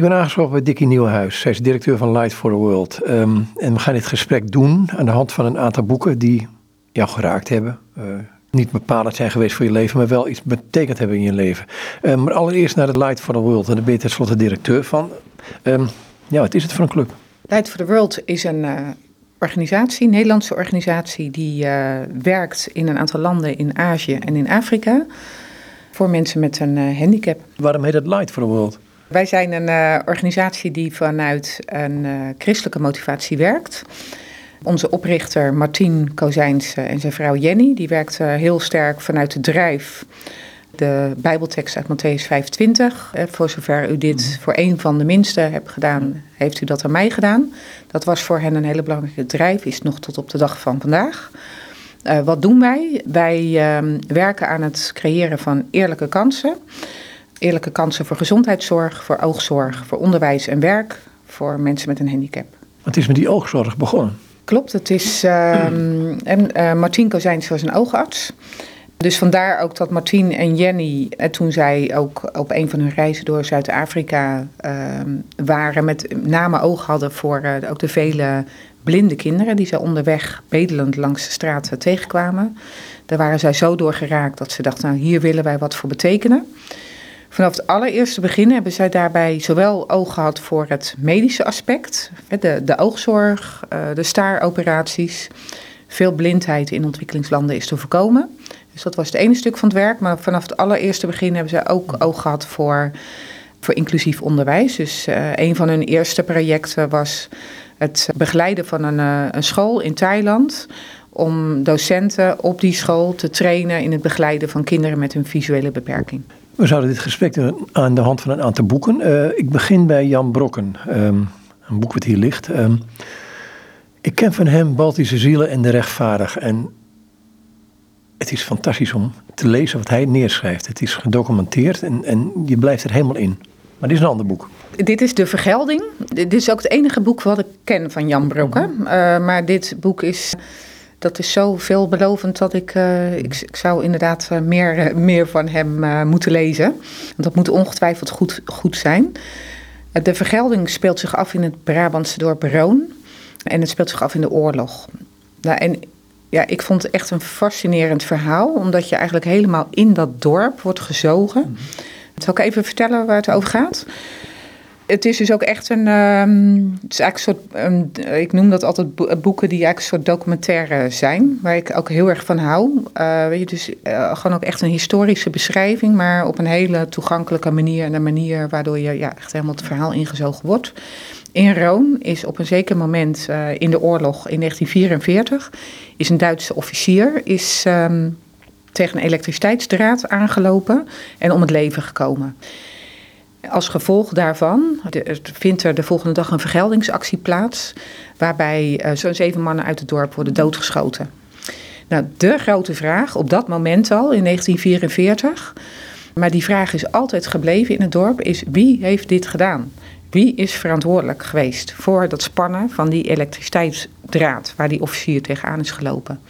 Ik ben aangesproken bij Dickie Nieuwenhuis. Zij is directeur van Light for the World. Ehm, en we gaan dit gesprek doen aan de hand van een aantal boeken die jou geraakt hebben. Uh, niet bepalend zijn geweest voor je leven, maar wel iets betekend hebben in je leven. Um, maar allereerst naar de Light for the World. En daar ben je tenslotte directeur van. Um, ja, wat is het voor een club? Light for the World is een uh, organisatie, een Nederlandse organisatie, die uh, werkt in een aantal landen in Azië en in Afrika. Voor mensen met een handicap. Waarom heet het Light for the World? Wij zijn een uh, organisatie die vanuit een uh, christelijke motivatie werkt. Onze oprichter Martien Kozijns en zijn vrouw Jenny, die werkt heel sterk vanuit de drijf. De Bijbeltekst uit Matthäus 25. Voor zover u dit mhm. voor een van de minste hebt gedaan, heeft u dat aan mij gedaan. Dat was voor hen een hele belangrijke drijf, is nog tot op de dag van vandaag. Uh, wat doen wij? Wij uh, werken aan het creëren van eerlijke kansen eerlijke kansen voor gezondheidszorg, voor oogzorg, voor onderwijs en werk voor mensen met een handicap. Wat is met die oogzorg begonnen? Klopt, het is. Uh, en, uh, Martien Kozijns was een oogarts. Dus vandaar ook dat Martien en Jenny, en eh, toen zij ook op een van hun reizen door Zuid-Afrika uh, waren, met name oog hadden voor uh, ook de vele blinde kinderen die ze onderweg bedelend langs de straat tegenkwamen. Daar waren zij zo door geraakt dat ze dachten, nou hier willen wij wat voor betekenen. Vanaf het allereerste begin hebben zij daarbij zowel oog gehad voor het medische aspect, de, de oogzorg, eh, de staaroperaties. Veel blindheid in ontwikkelingslanden is te voorkomen. Dus dat was het ene stuk van het werk. Maar vanaf het allereerste begin hebben zij ook oog gehad voor, voor inclusief onderwijs. Dus uh, een van hun eerste projecten was het begeleiden van een, uh, een school in Thailand om docenten op die school te trainen in het begeleiden van kinderen met een visuele beperking. We zouden dit gesprek doen aan de hand van een aantal boeken. Uh, ik begin bij Jan Brokken, um, een boek wat hier ligt. Um, ik ken van hem Baltische zielen en de rechtvaardig. En het is fantastisch om te lezen wat hij neerschrijft. Het is gedocumenteerd en, en je blijft er helemaal in. Maar dit is een ander boek. Dit is De Vergelding. Dit is ook het enige boek wat ik ken van Jan Brokken. Uh, maar dit boek is dat is zo veelbelovend dat ik, uh, ik, ik, zou inderdaad uh, meer, uh, meer van hem moeten lezen. Want dat moet ongetwijfeld goed, goed zijn. De vergelding speelt zich af in het Brabantse dorp Roon. En het speelt zich af in de oorlog. Nou, en ja, ik vond het echt een fascinerend verhaal, omdat je eigenlijk helemaal in dat dorp wordt gezogen. Mm Zal ik even vertellen waar het over gaat? Het is dus ook echt een. Um, het is eigenlijk een soort. ik noem dat altijd boeken die eigenlijk een soort documentaire zijn. Waar ik ook heel erg van hou. Uh, weet je, dus uh, gewoon ook echt een historische beschrijving. Maar op een hele toegankelijke manier. En een manier waardoor je ja, echt helemaal het verhaal ingezogen wordt. In Rome is op een zeker moment uh, in de oorlog in 1944. Is een Duitse officier. Is. Um, tegen een elektriciteitsdraad aangelopen en om het leven gekomen. Als gevolg daarvan vindt er de volgende dag een vergeldingsactie plaats, waarbij uh, zo'n zeven mannen uit het dorp worden doodgeschoten. Nou, de grote vraag op dat moment al, in 1944, maar die vraag is altijd gebleven in het dorp, is wie heeft dit gedaan? Wie is verantwoordelijk geweest voor dat spannen van die elektriciteitsdraad waar die officier tegenaan is gelopen?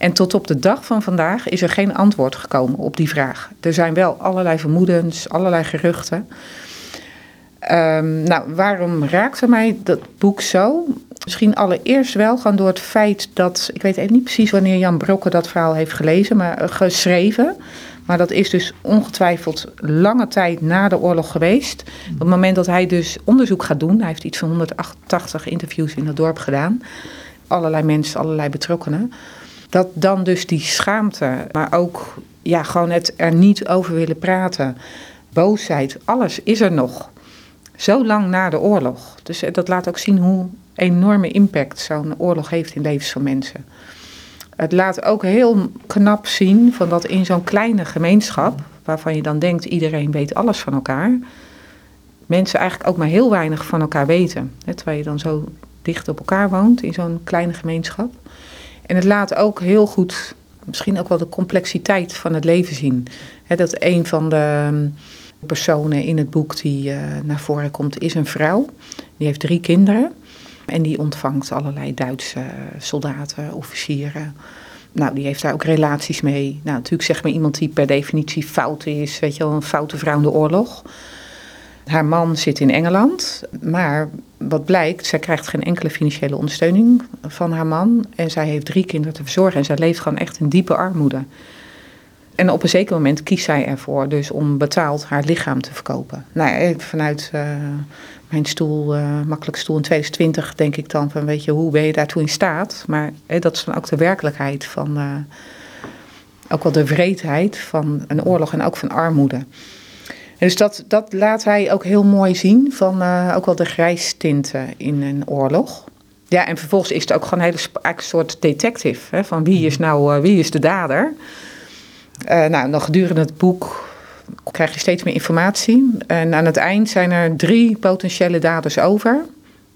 En tot op de dag van vandaag is er geen antwoord gekomen op die vraag. Er zijn wel allerlei vermoedens, allerlei geruchten. Um, nou, waarom raakte mij dat boek zo? Misschien allereerst wel gewoon door het feit dat. Ik weet even niet precies wanneer Jan Brokke dat verhaal heeft gelezen, maar eh, geschreven. Maar dat is dus ongetwijfeld lange tijd na de oorlog geweest. Op het moment dat hij dus onderzoek gaat doen, hij heeft iets van 188 interviews in het dorp gedaan. Allerlei mensen, allerlei betrokkenen dat dan dus die schaamte, maar ook ja, gewoon het er niet over willen praten, boosheid, alles is er nog. Zo lang na de oorlog. Dus dat laat ook zien hoe enorme impact zo'n oorlog heeft in levens van mensen. Het laat ook heel knap zien van dat in zo'n kleine gemeenschap, waarvan je dan denkt iedereen weet alles van elkaar, mensen eigenlijk ook maar heel weinig van elkaar weten. terwijl je dan zo dicht op elkaar woont in zo'n kleine gemeenschap. En het laat ook heel goed, misschien ook wel de complexiteit van het leven zien. dat een van de ehm, personen in het boek die uh, naar voren komt, is een vrouw. Die heeft drie kinderen. En die ontvangt allerlei Duitse soldaten, officieren. Nou, die heeft daar ook relaties mee. Nou, natuurlijk zeg maar iemand die per definitie fout is. Weet je wel, een foute vrouw in de oorlog. Haar man zit in Engeland, maar wat blijkt, zij krijgt geen enkele financiële ondersteuning van haar man. En zij heeft drie kinderen te verzorgen en zij leeft gewoon echt in diepe armoede. En op een zeker moment kiest zij ervoor dus om betaald haar lichaam te verkopen. Nou, vanuit uh, mijn stoel, uh, makkelijk stoel in 2020, denk ik dan van weet je, hoe ben je daartoe in staat? Maar dat is dan ook de werkelijkheid van, uh, ook wel de wreedheid van een oorlog en ook van armoede. Dus dat, dat laat hij ook heel mooi zien van ook wel de grijstinten in een oorlog. Ja, en vervolgens is het ook gewoon een hele soort detective. Hè, van wie is nou wie is de dader? Uh, nou, dan gedurende het boek krijg je steeds meer informatie. En aan het eind zijn er drie potentiële daders over.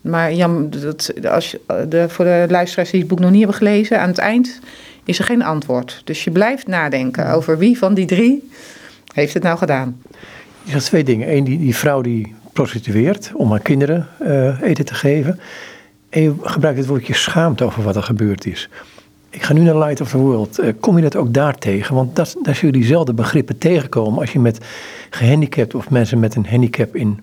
Maar Jan, dat, als de, voor de luisteraars die het boek nog niet hebben gelezen, aan het eind is er geen antwoord. Dus je blijft nadenken over wie van die drie heeft het nou gedaan. Je zegt twee dingen. Eén, die, die vrouw die prostitueert om haar kinderen uh, eten te geven. En je gebruikt het woordje schaamte over wat er gebeurd is. Ik ga nu naar Light of the World. Eh, kom je dat ook daar tegen? Want dat, daar zul je diezelfde begrippen tegenkomen als je met gehandicapt of mensen met een handicap in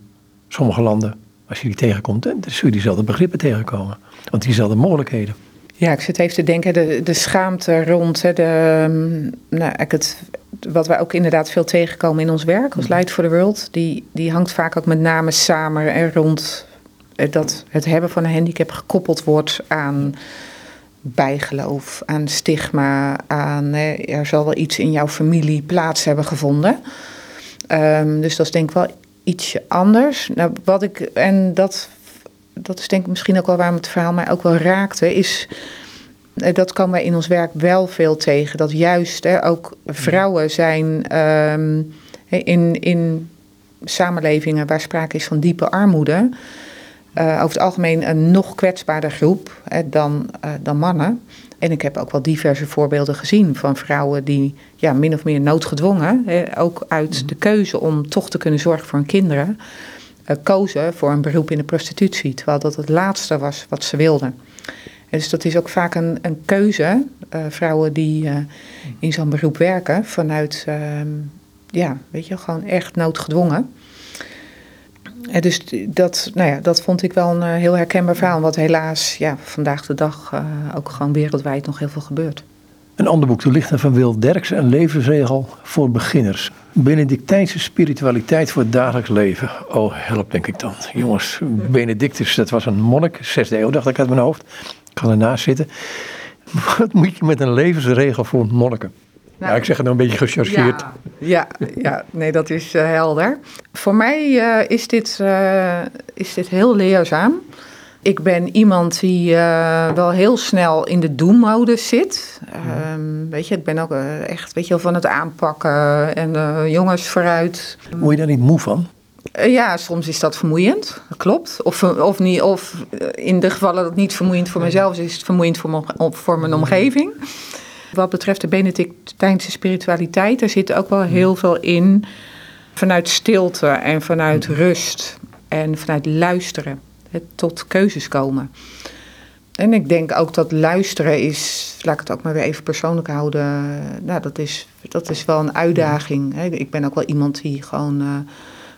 sommige landen, als je die tegenkomt, dan zul je diezelfde begrippen tegenkomen. Want diezelfde mogelijkheden. Ja, ik zit even te denken, de, de schaamte rond hè, de, ehm, nou, het, wat wij ook inderdaad veel tegenkomen in ons werk als Light for the World, die, die hangt vaak ook met name samen en rond eh, dat het hebben van een handicap gekoppeld wordt aan bijgeloof, aan stigma, aan er zal wel iets in jouw familie plaats hebben gevonden. Um, dus dat is denk ik wel ietsje anders. Nou, wat ik, en dat, dat is denk ik misschien ook wel waarom het verhaal mij ook wel raakte, is dat komen wij in ons werk wel veel tegen. Dat juist hè, ook vrouwen zijn um, in, in samenlevingen waar sprake is van diepe armoede uh, over het algemeen een nog kwetsbaarder groep hè, dan, uh, dan mannen. En ik heb ook wel diverse voorbeelden gezien van vrouwen die ja, min of meer noodgedwongen, hè, ook uit de keuze om toch te kunnen zorgen voor hun kinderen, uh, kozen voor een beroep in de prostitutie, terwijl dat het laatste was wat ze wilden. En dus dat is ook vaak een, een keuze, vrouwen die in zo'n beroep werken, vanuit, ehm, ja, weet je, gewoon echt noodgedwongen dus dat, nou ja, dat vond ik wel een eh, heel herkenbaar verhaal. Wat helaas ja, vandaag de dag ook gewoon wereldwijd nog heel veel gebeurt. Een ander boek, De Lichten van Wil Derks, een levensregel voor beginners. Benedictijnse spiritualiteit voor het dagelijks leven. Oh, help denk ik dan. Jongens, Benedictus, dat was een monnik, zesde eeuw dacht ik uit mijn hoofd. Ik kan ernaast zitten. Wat moet je met een levensregel voor monniken? Nou, ja, ik zeg het nou een beetje gechargeerd. Ja, ja, ja, nee, dat is uh, helder. Voor mij uh, is, dit, uh, is dit heel leerzaam. Ik ben iemand die wel heel snel in de doemmodus zit. Um, weet je, ik ben ook echt weet je, van het aanpakken en jongens vooruit. Word je daar niet moe van? Ja, soms is dat vermoeiend, dat klopt. Of, of, niet, of in de gevallen dat het niet vermoeiend voor mezelf is, is het vermoeiend voor mijn, voor mijn omgeving. Wat betreft de Benedictijnse spiritualiteit, daar zit ook wel heel veel in vanuit stilte en vanuit rust en vanuit luisteren, tot keuzes komen. En ik denk ook dat luisteren is, laat ik het ook maar weer even persoonlijk houden, nou, dat is, dat is wel een uitdaging. Ik ben ook wel iemand die gewoon uh,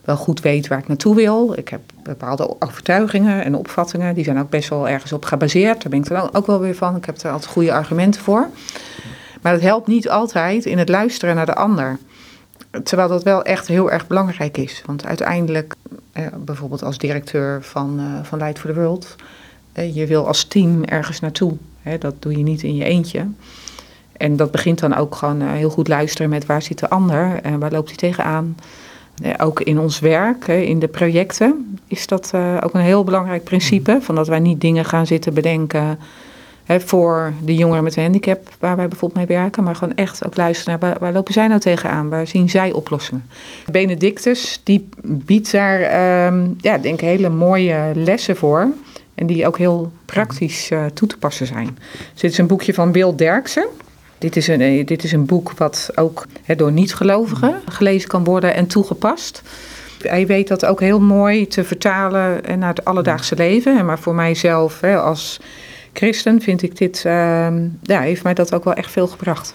wel goed weet waar ik naartoe wil. Ik heb bepaalde overtuigingen en opvattingen, die zijn ook best wel ergens op gebaseerd. Daar ben ik er ook wel weer van. Ik heb er altijd goede argumenten voor. Maar het helpt niet altijd in het luisteren naar de ander. Terwijl dat wel echt heel erg belangrijk is. Want uiteindelijk, eh, bijvoorbeeld als directeur van, uh, van Light for the World, eh, je wil als team ergens naartoe. Dat doe je niet in je eentje. En dat begint dan ook gewoon heel goed luisteren met waar zit de ander en waar loopt hij tegenaan. Ook in ons werk, in de projecten, is dat ook een heel belangrijk principe. Van dat wij niet dingen gaan zitten bedenken voor de jongeren met een handicap waar wij bijvoorbeeld mee werken. Maar gewoon echt ook luisteren naar waar, lopen zij nou tegenaan? Waar zien zij oplossingen? Benedictus die biedt daar um, ja, denk ik hele mooie lessen voor. En die ook heel praktisch uh, toe te passen zijn. Dus dit is een boekje van Wil Derksen. Dit is een, eh, dit is een boek wat ook he, door niet-gelovigen gelezen kan worden en toegepast. Hij weet dat ook heel mooi te vertalen naar het alledaagse leven. Maar voor mijzelf als christen vind ik dit, uh, ja, heeft mij dat ook wel echt veel gebracht.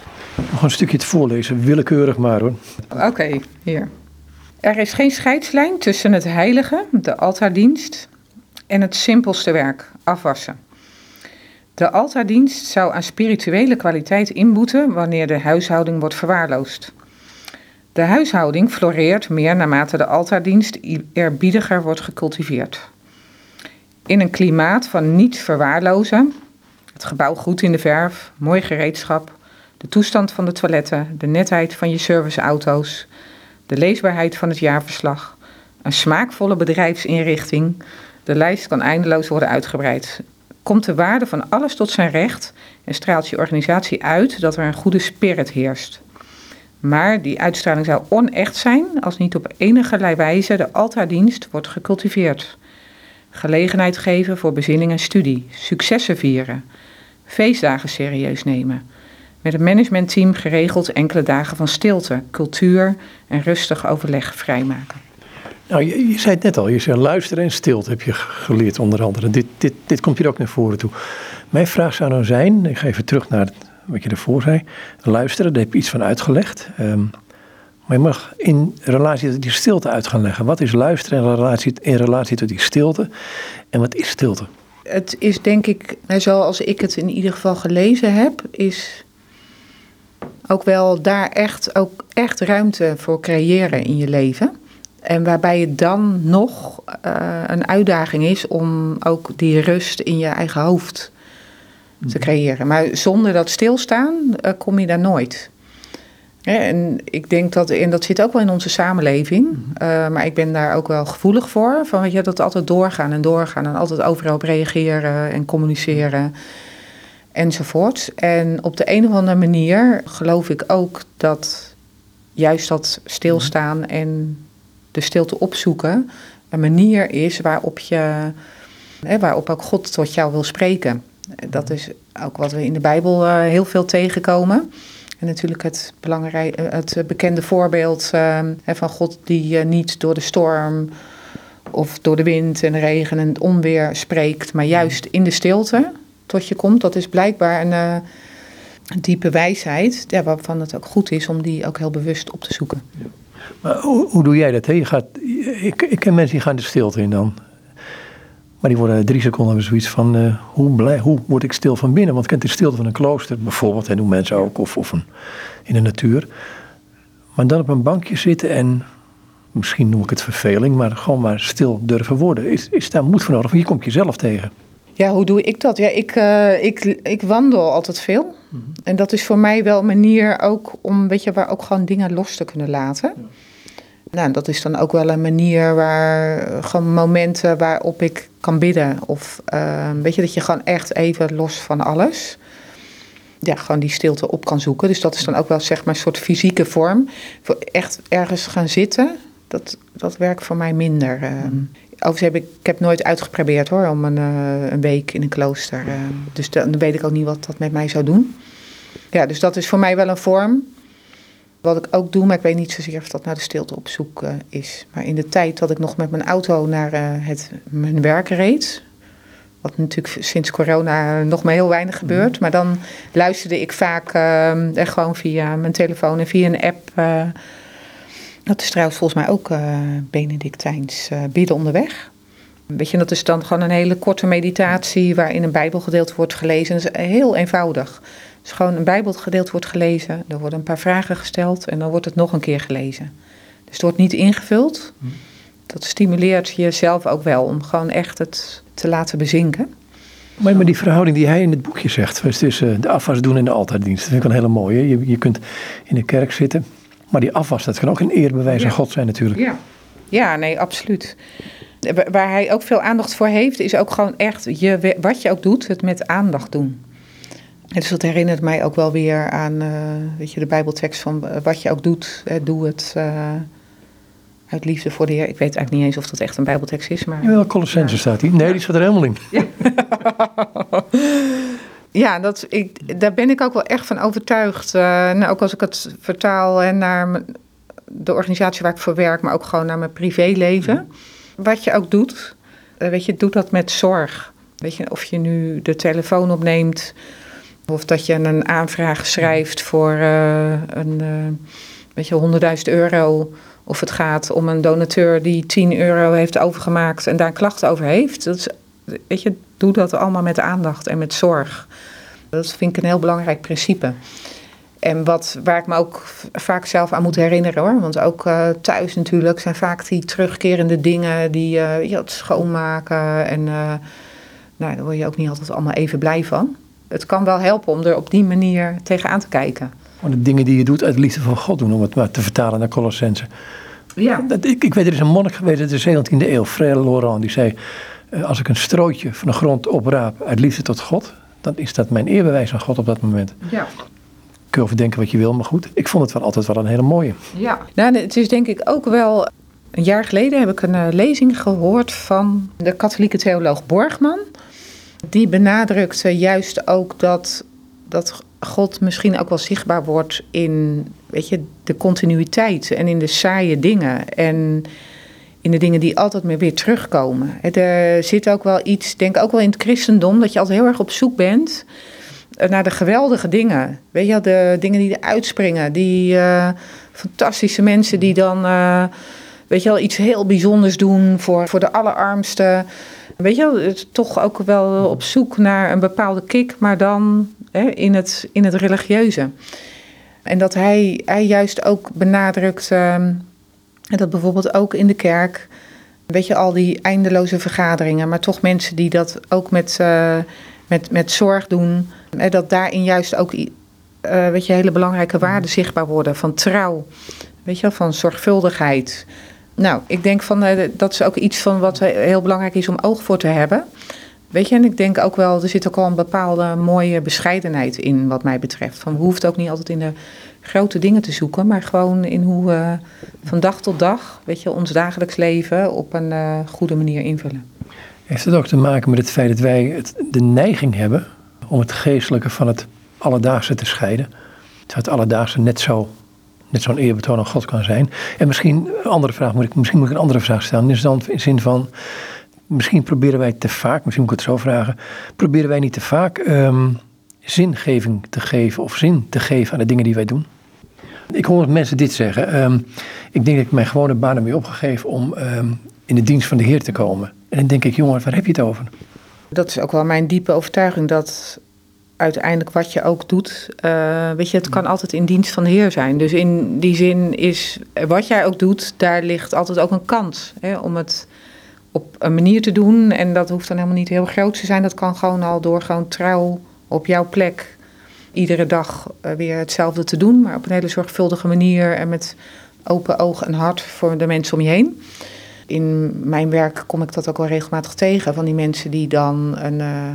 Nog een stukje te voorlezen, willekeurig maar hoor. Oké, hier. Er is geen scheidslijn tussen het heilige, de altaardienst, en het simpelste werk, afwassen. De altaardienst zou aan spirituele kwaliteit inboeten wanneer de huishouding wordt verwaarloosd. De huishouding floreert meer naarmate de altaardienst eerbiediger wordt gecultiveerd. In een klimaat van niet verwaarlozen, het gebouw goed in de verf, mooi gereedschap, de toestand van de toiletten, de netheid van je serviceauto's, de leesbaarheid van het jaarverslag, een smaakvolle bedrijfsinrichting, de lijst kan eindeloos worden uitgebreid. Komt de waarde van alles tot zijn recht en straalt je organisatie uit dat er een goede spirit heerst. Maar die uitstraling zou onecht zijn als niet op enige wijze de altaardienst wordt gecultiveerd. Gelegenheid geven voor bezinning en studie, successen vieren, feestdagen serieus nemen. Met het managementteam geregeld enkele dagen van stilte, cultuur en rustig overleg vrijmaken. Nou, je, zei het net al, je zei luisteren en stilte heb je geleerd onder andere. Dit, dit, dit komt hier ook naar voren toe. Mijn vraag zou nou zijn, ik ga even terug naar wat je ervoor zei. Luisteren, daar heb je iets van uitgelegd. Um, maar je mag in relatie tot die stilte uit gaan leggen. Wat is luisteren in relatie, in relatie tot die stilte? En wat is stilte? Het is denk ik, zoals ik het in ieder geval gelezen heb, is ook wel daar echt, ook echt ruimte voor creëren in je leven. En waarbij het dan nog uh, een uitdaging is om ook die rust in je eigen hoofd te mhm. creëren. Maar zonder dat stilstaan uh, kom je daar nooit. en ik denk dat, en dat zit ook wel in onze samenleving, uh, maar ik ben daar ook wel gevoelig voor. Van weet je, dat altijd doorgaan en doorgaan en altijd overal op reageren en communiceren enzovoort. En op de een of andere manier geloof ik ook dat juist dat stilstaan en de stilte opzoeken een manier is waarop, je, hè, waarop ook God tot jou wil spreken. Dat is ook wat we in de Bijbel uh, heel veel tegenkomen. En natuurlijk het, belangrijke, het bekende voorbeeld uh, van God die niet door de storm of door de wind en de regen en onweer spreekt, maar juist in de stilte tot je komt. Dat is blijkbaar een, diepe wijsheid, waarvan het ook goed is om die ook heel bewust op te zoeken. Ja. Maar hoe, hoe, doe jij dat? Hè? Je gaat, ik, ik ken mensen die gaan de stilte in dan. Maar die worden drie seconden zoiets van, uh, hoe, blij, hoe word ik stil van binnen? Want ik ken de stilte van een klooster bijvoorbeeld, en doen mensen ook, of, of een, in de natuur. Maar dan op een bankje zitten en, misschien noem ik het verveling, maar gewoon maar stil durven worden. Is, is daar moed voor nodig? Want je komt jezelf tegen. Ja, hoe doe ik dat? Ja, ik, uh, ik, ik wandel altijd veel. Mhm. En dat is voor mij wel een manier ook om, weet je, waar ook gewoon dingen los te kunnen laten. Ja. Nou, dat is dan ook wel een manier waar, gewoon momenten waarop ik kan bidden. Of uh, weet je, dat je gewoon echt even los van alles, ja, gewoon die stilte op kan zoeken. Dus dat is dan ook wel zeg maar een soort fysieke vorm. Echt ergens gaan zitten, dat, dat werkt voor mij minder. Uh, Overigens heb ik, ik heb nooit uitgeprobeerd hoor, om een, uh, een week in een klooster. Uh, dus dan weet ik ook niet wat dat met mij zou doen. Ja, dus dat is voor mij wel een vorm. Wat ik ook doe, maar ik weet niet zozeer of dat naar de stilte op zoek uh, is. Maar in de tijd dat ik nog met mijn auto naar het, mijn werk reed. Wat natuurlijk sinds corona nog maar heel weinig gebeurt. Mhm. Maar dan luisterde ik vaak gewoon via mijn telefoon en via een app dat is trouwens volgens mij ook uh, Benedictijns uh, bidden onderweg. Weet je, dat is dan gewoon een hele korte meditatie waarin een bijbelgedeelte wordt gelezen. Dat is heel eenvoudig. Dus gewoon een bijbelgedeelte wordt gelezen, er worden een paar vragen gesteld en dan wordt het nog een keer gelezen. Dus het wordt niet ingevuld. Dat stimuleert jezelf ook wel om gewoon echt het te laten bezinken. Maar, maar die verhouding die hij in het boekje zegt, tussen de afwas doen en de altaardienst, dat vind ik een hele mooie. Je, je kunt in de kerk zitten maar die afwas, dat kan ook een eerbewijs aan God zijn natuurlijk. Ja. ja, nee, absoluut. Waar hij ook veel aandacht voor heeft, is ook gewoon echt, je, wat je ook doet, het met aandacht doen. Dus dat herinnert mij ook wel weer aan uh, weet je, de Bijbeltekst van eh, wat je ook doet, doe het uh, uit liefde voor de Heer. Ik weet eigenlijk niet eens of dat echt een Bijbeltekst is. Maar, ja, Colossense ja. staat die. Nee, die staat er helemaal in. Ja. Ja, dat, ik, daar ben ik ook wel echt van overtuigd. Nou, ook als ik het vertaal en naar de organisatie waar ik voor werk, maar ook gewoon naar mijn privéleven. Wat je ook doet, weet je, doe dat met zorg. Weet je, of je nu de telefoon opneemt, of dat je een aanvraag schrijft voor uh, een, weet je, 100.000 euro Of het gaat om een donateur die 10 euro heeft overgemaakt en daar klachten over heeft. Dat weet je, doe dat allemaal met aandacht en met zorg. Dat vind ik een heel belangrijk principe. En wat, waar ik me ook vaak zelf aan moet herinneren hoor. Want ook uh, thuis natuurlijk zijn vaak die terugkerende dingen die je het schoonmaken. En nou, daar word je ook niet altijd allemaal even blij van. Het kan wel helpen om er op die manier tegenaan te kijken. de dingen die je doet uit liefde van God doen, om het maar te vertalen naar Colossense. Ja. Dat, ik, ik weet, er is een monnik geweest uit de 17e eeuw, Frère Laurent, die zei... als ik een strootje van de grond opraap uit liefde tot God, dan is dat mijn eerbewijs aan God op dat moment. Ja kun je over denken wat je wil, maar goed. Ik vond het wel altijd wel een hele mooie. Ja, nou, het is denk ik ook wel. Een jaar geleden heb ik een uh, lezing gehoord van de katholieke theoloog Borgman. Die benadrukte juist ook dat, dat God misschien ook wel zichtbaar wordt in weet je, de continuïteit en in de saaie dingen. En in de dingen die altijd meer weer terugkomen. Er zit ook wel iets, denk ook wel in het christendom, dat je altijd heel erg op zoek bent eh, naar de geweldige dingen. Weet je, de dingen die er uitspringen. Die uh, fantastische mensen die dan, weet je wel, iets heel bijzonders doen voor, voor de allerarmsten. Weet je wel, toch ook wel op zoek naar een bepaalde kick, maar dan hè, in, het, in het religieuze. En dat hij, hij juist ook benadrukt, uh, dat bijvoorbeeld ook in de kerk, weet je, al die eindeloze vergaderingen, maar toch mensen die dat ook met, met, met zorg doen dat daarin juist ook uh, weet je, hele belangrijke waarden zichtbaar worden. Van trouw, weet je, van zorgvuldigheid. Nou, ik denk van uh, dat is ook iets van wat heel belangrijk is om oog voor te hebben. Weet je, en ik denk ook wel, er zit ook al een bepaalde mooie bescheidenheid in, wat mij betreft. Van we hoeven ook niet altijd in de grote dingen te zoeken, maar gewoon in hoe we van dag tot dag, weet je, ons dagelijks leven op een uh, goede manier invullen. Heeft het ook te maken met het feit dat wij de neiging hebben om het geestelijke van het alledaagse te scheiden. Terwijl het alledaagse net zo net zo'n eerbetoon aan God kan zijn. En misschien andere vraag moet ik, misschien moet ik een andere vraag stellen. Is dan in zin van, misschien proberen wij te vaak, misschien moet ik het zo vragen, proberen wij niet te vaak um, zingeving te geven of zin te geven aan de dingen die wij doen? Ik hoor mensen dit zeggen. Um, ik denk dat ik mijn gewone baan ermee opgegeven om um, in de dienst van de Heer te komen. En dan denk ik, jongen, waar heb je het over? Dat is ook wel mijn diepe overtuiging dat uiteindelijk wat je ook doet, uh, weet je, het kan altijd in dienst van de Heer zijn. Dus in die zin is wat jij ook doet, daar ligt altijd ook een kans hè, om het op een manier te doen. En dat hoeft dan helemaal niet heel groot te zijn. Dat kan gewoon al door gewoon trouw op jouw plek iedere dag uh, weer hetzelfde te doen, maar op een hele zorgvuldige manier en met open oog en hart voor de mensen om je heen in mijn werk kom ik dat ook wel regelmatig tegen. Van die mensen die dan een, uh,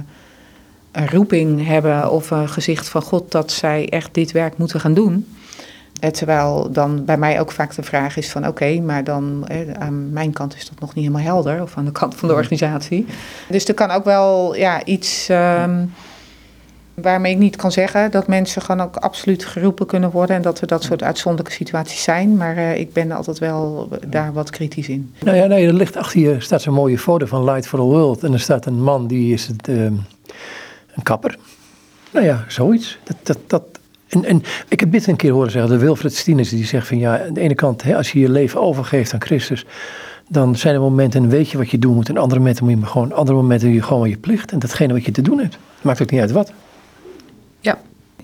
een roeping hebben of een gezicht van God dat zij echt dit werk moeten gaan doen. Eh, terwijl dan bij mij ook vaak de vraag is van oké, maar dan eh, aan mijn kant is dat nog niet helemaal helder. Of aan de kant van de organisatie. Dus er kan ook wel ja, iets... Um, Waarmee ik niet kan zeggen dat mensen gewoon ook absoluut geroepen kunnen worden en dat er dat soort uitzonderlijke situaties zijn. Maar uh, ik ben altijd wel daar wat kritisch in. Nou ja, nee, er ligt achter je staat zo'n mooie foto van Light for the World. En er staat een man die is het, uh, een kapper. Nou ja, zoiets. Dat, dat, dat, en, en ik heb dit een keer horen zeggen, de Wilfred Stienes, die zegt van ja, aan de ene kant, hè, als je je leven overgeeft aan Christus, dan zijn er momenten en weet je wat je doen moet. En andere momenten moet je gewoon, andere momenten doe je gewoon je plicht. En datgene wat je te doen hebt. Maakt ook niet uit wat. Ja,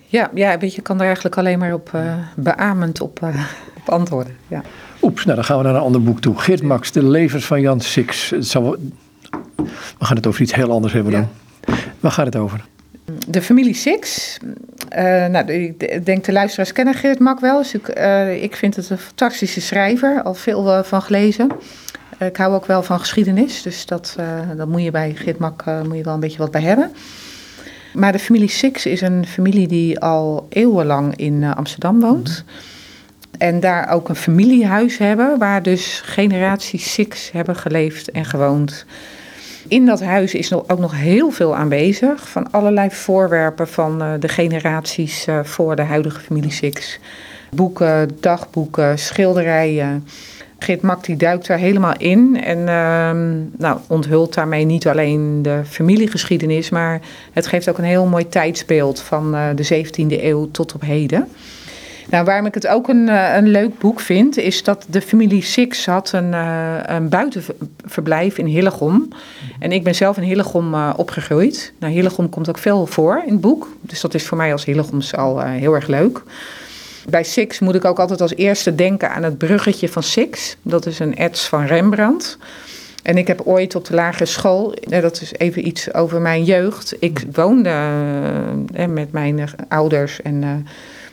ja, ja weet je, kan er eigenlijk alleen maar op uh, beamend op, uh, op antwoorden. Ja. Oeps, nou dan gaan we naar een ander boek toe. Geert Max, De Levens van Jan Six. Het zal, we gaan het over iets heel anders hebben dan. Ja. Waar gaat het over? De familie Six. Uh, nou, ik denk de luisteraars kennen Geert Mak wel. Dus ik, ik vind het een fantastische schrijver. Al veel van gelezen. ik hou ook wel van geschiedenis. Dus dat, dat moet je bij Geert Mak moet je wel een beetje wat bij hebben. Maar de familie Six is een familie die al eeuwenlang in eh, Amsterdam woont. En daar ook een familiehuis hebben, waar dus generaties Six hebben geleefd en gewoond. In dat huis is ook nog heel veel aanwezig van allerlei voorwerpen van eh, de generaties eh, voor de huidige familie Six. Boeken, dagboeken, schilderijen. Geert Mak die duikt daar helemaal in en uh, nou, onthult daarmee niet alleen de familiegeschiedenis, maar het geeft ook een heel mooi tijdsbeeld van uh, de 17e eeuw tot op heden. Nou, waarom ik het ook een, eh, een leuk boek vind, is dat de familie Six had een, uh, een buitenverblijf in Hillegom. En ik ben zelf in Hillegom uh, opgegroeid. Nou, Hillegom komt ook veel voor in het boek. Dus dat is voor mij als Hillegoms al heel erg leuk. Bij Six moet ik ook altijd als eerste denken aan het bruggetje van Six. Dat is een ets van Rembrandt. En ik heb ooit op de lagere school, dat is even iets over mijn jeugd. Ik woonde met mijn ouders en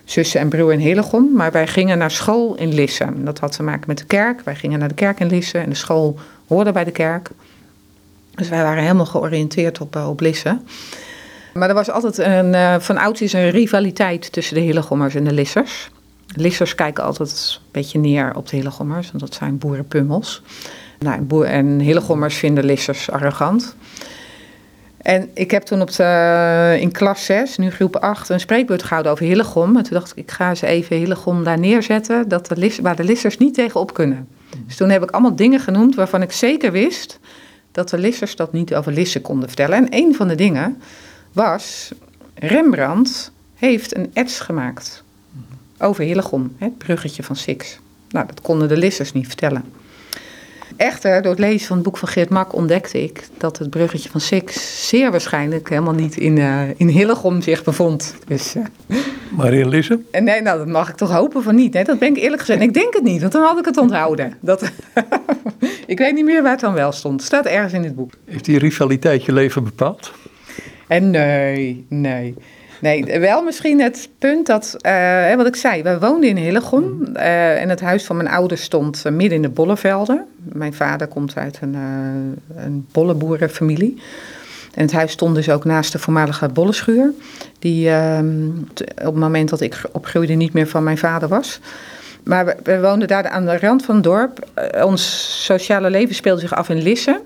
zussen en broer in Hillegom. Maar wij gingen naar school in Lisse. Dat had te maken met de kerk. Wij gingen naar de kerk in Lisse en de school hoorde bij de kerk. Dus wij waren helemaal georiënteerd op, eh, op Lisse. Maar er was altijd een, uh, van ouds is een rivaliteit tussen de Hillegommers en de Lissers. Lissers kijken altijd een beetje neer op de Hillegommers, want dat zijn boerenpummels. Nou, en Hillegommers vinden Lissers arrogant. En ik heb toen op de, in klas 6, nu groep 8, een spreekbeurt gehouden over Hillegom. En toen dacht ik, ik ga ze even Hillegom daar neerzetten, dat de, waar de lissers niet tegenop kunnen. Dus toen heb ik allemaal dingen genoemd waarvan ik zeker wist dat de lissers dat niet over Lissen konden vertellen. En een van de dingen was, Rembrandt heeft een ets gemaakt over Hillegom, het bruggetje van Six. Nou, dat konden de lissers niet vertellen. Echter, door het lezen van het boek van Geert Mak ontdekte ik dat het bruggetje van Six zeer waarschijnlijk helemaal niet in, uh, in Hillegom zich bevond. Dus, uh, Lisse? En nee, nou, dat mag ik toch hopen van niet. Hè? Dat ben ik eerlijk gezegd. Ik denk het niet, want dan had ik het onthouden. Dat, ik weet niet meer waar het dan wel stond. Het staat ergens in het boek. Heeft die rivaliteit je leven bepaald? En nee, nee. Nee, wel misschien het punt dat, uh, wat ik zei, wij woonden in Hillegom uh, en het huis van mijn ouders stond uh, midden in de Bollevelden. Mijn vader komt uit een, een bolleboerenfamilie. En het huis stond dus ook naast de voormalige bollenschuur, die ehm, op het moment dat ik opgroeide niet meer van mijn vader was. Maar we, we woonden daar aan de rand van het dorp. ons sociale leven speelde zich af in Lisse.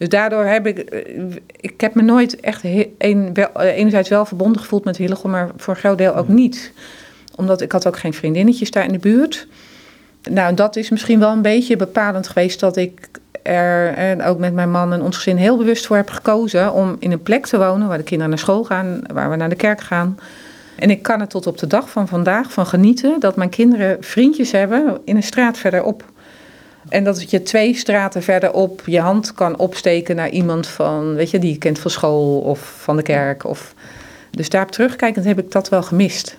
Dus daardoor heb ik, eh, ik heb me nooit echt een, wel, eh, enerzijds wel verbonden gevoeld met Hillegom, maar voor een groot deel ook niet. Omdat ik had ook geen vriendinnetjes daar in de buurt. Nou, dat is misschien wel een beetje bepalend geweest dat ik er, en ook met mijn man en ons gezin, heel bewust voor heb gekozen om in een plek te wonen waar de kinderen naar school gaan, waar we naar de kerk gaan. En ik kan er tot op de dag van vandaag van genieten dat mijn kinderen vriendjes hebben in een straat verderop. En dat je twee straten verderop je hand kan opsteken naar iemand van, weet je, die je kent van school of van de kerk. Of, dus daarop terugkijkend heb ik dat wel gemist.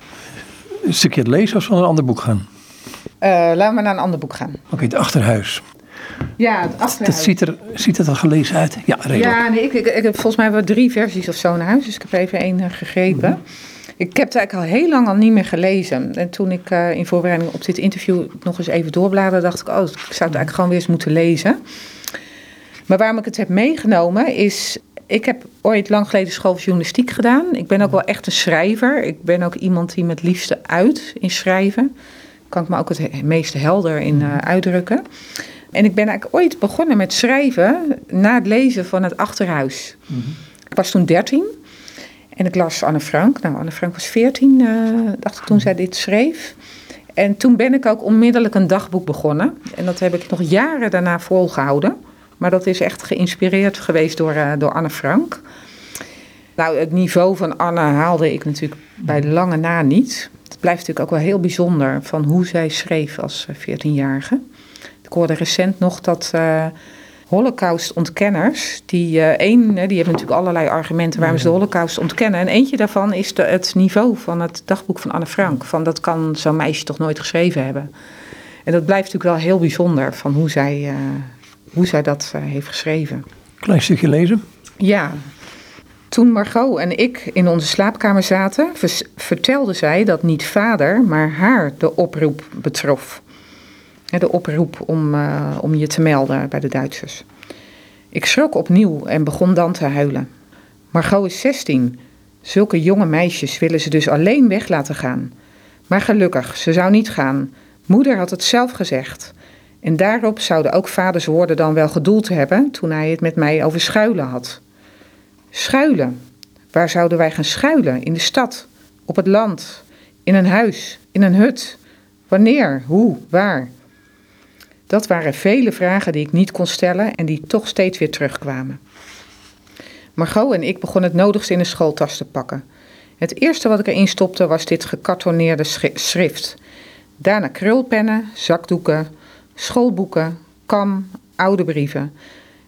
Een stukje het lezen of van een ander boek gaan? Uh, laten we naar een ander boek gaan. Oké, het achterhuis. Ja, het achterhuis. Dat ziet er, ziet er al gelezen uit? Ja, redelijk. Ja, nee, ik, ik, ik, volgens mij hebben we drie versies of zo naar huis. Dus ik heb even één gegrepen. Mhm. Ik heb het eigenlijk al heel lang al niet meer gelezen. En toen ik uh, in voorbereiding op dit interview nog eens even doorbladerde, dacht ik, oh, ik zou het eigenlijk gewoon weer eens moeten lezen. Maar waarom ik het heb meegenomen is, ik heb ooit lang geleden school journalistiek gedaan. Ik ben ook wel echt een schrijver. Ik ben ook iemand die met liefste uit in schrijven. Kan ik me ook het meeste helder in uh, uitdrukken. En ik ben eigenlijk ooit begonnen met schrijven na het lezen van het Achterhuis. Mm -hmm. Ik was toen dertien. En ik las Anne Frank. Nou, Anne Frank was 14, uh, eh, dacht ik toen zij dit schreef. En toen ben ik ook onmiddellijk een dagboek begonnen. En dat heb ik nog jaren daarna volgehouden. Maar dat is echt geïnspireerd geweest door, uh, door Anne Frank. Nou, het niveau van Anne haalde ik natuurlijk bij lange na niet. Het blijft natuurlijk ook wel heel bijzonder van hoe zij schreef als 14-jarige. Ik hoorde recent nog dat uh, Holocaust-ontkenners, die, uh, één, die hebben natuurlijk allerlei argumenten waarom ze de Holocaust ontkennen. En eentje daarvan is de, het niveau van het dagboek van Anne Frank. Van dat kan zo'n meisje toch nooit geschreven hebben. En dat blijft natuurlijk wel heel bijzonder van hoe zij, uh, hoe zij dat uh, heeft geschreven. Klein stukje lezen. Ja. Toen Margot en ik in onze slaapkamer zaten, vertelde zij dat niet vader, maar haar de oproep betrof de oproep om, uh, om je te melden bij de Duitsers. Ik schrok opnieuw en begon dan te huilen. Margot is 16. Zulke jonge meisjes willen ze dus alleen weg laten gaan. Maar gelukkig, ze zou niet gaan. Moeder had het zelf gezegd. En daarop zouden ook vaders woorden dan wel gedoeld hebben toen hij het met mij over schuilen had. Schuilen? Waar zouden wij gaan schuilen? In de stad? Op het land? In een huis? In een hut? Wanneer? Hoe? Waar? Dat waren vele vragen die ik niet kon stellen en die toch steeds weer terugkwamen. Margot en ik begonnen het nodigste in de schooltas te pakken. Het eerste wat ik erin stopte was dit gekartoneerde schrift. Daarna krulpennen, zakdoeken, schoolboeken, kam, oude brieven.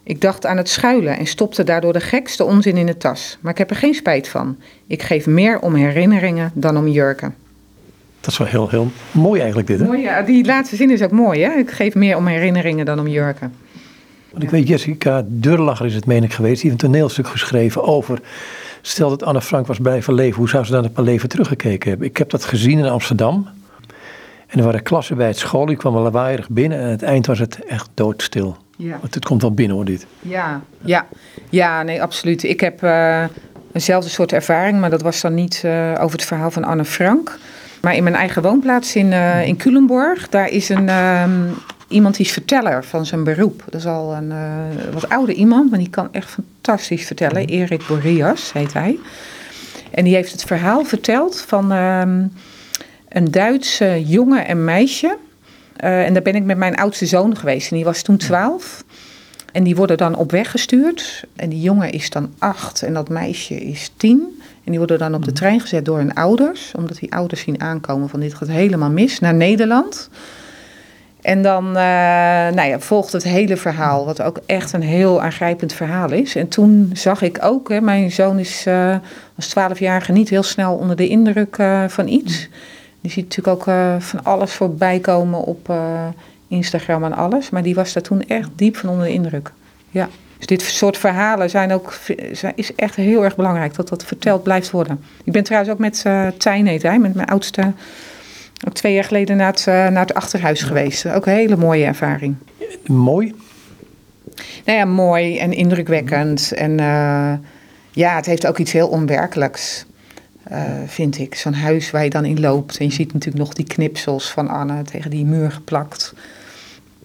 Ik dacht aan het schuilen en stopte daardoor de gekste onzin in de tas. Maar ik heb er geen spijt van. Ik geef meer om herinneringen dan om jurken. Dat is wel heel, heel mooi eigenlijk dit, hè? Mooi, ja, die laatste zin is ook mooi, hè? Ik geef meer om herinneringen dan om jurken. Want ik weet, Jessica Durlacher is het, meen ik, geweest. Die heeft een toneelstuk geschreven over... Stel dat Anne Frank was blijven leven, hoe zou ze dan op haar leven teruggekeken hebben? Ik heb dat gezien in Amsterdam. En er waren klassen bij het school, die kwamen lawaaierig binnen. En aan het eind was het echt doodstil. Ja. Want het komt wel binnen hoor, dit. Ja, ja, ja, nee, absoluut. Ik heb uh, eenzelfde soort ervaring, maar dat was dan niet uh, over het verhaal van Anne Frank. Maar in mijn eigen woonplaats in, uh, in Culemborg, daar is een, um, iemand die is verteller van zijn beroep. Dat is al een wat oude iemand, maar die kan echt fantastisch vertellen. Erik Boreas heet hij. En die heeft het verhaal verteld van um, een Duitse jongen en meisje. Uh, en daar ben ik met mijn oudste zoon geweest. En die was toen 12. En die worden dan op weg gestuurd. En die jongen is dan acht en dat meisje is tien. En die worden dan op de trein gezet door hun ouders. Omdat die ouders zien aankomen van dit gaat helemaal mis. Naar Nederland. En dan uh, nou ja, volgt het hele verhaal. Wat ook echt een heel aangrijpend verhaal is. En toen zag ik ook, hè, mijn zoon is uh, als twaalfjarige niet heel snel onder de indruk uh, van iets. Die ziet natuurlijk ook van alles voorbij komen op Instagram en alles. Maar die was daar toen echt diep van onder de indruk. Ja. Dus dit soort verhalen zijn ook, is echt heel erg belangrijk dat dat verteld blijft worden. Ik ben trouwens ook met uh, Tijn, heet hij, met mijn oudste, ook twee jaar geleden naar het, naar het achterhuis geweest. Ook een hele mooie ervaring. Mooi? Nou ja, mooi en indrukwekkend. En ja, het heeft ook iets heel onwerkelijks. Uh, vind ik. Zo'n huis waar je dan in loopt. En je ziet natuurlijk nog die knipsels van Anne tegen die muur geplakt.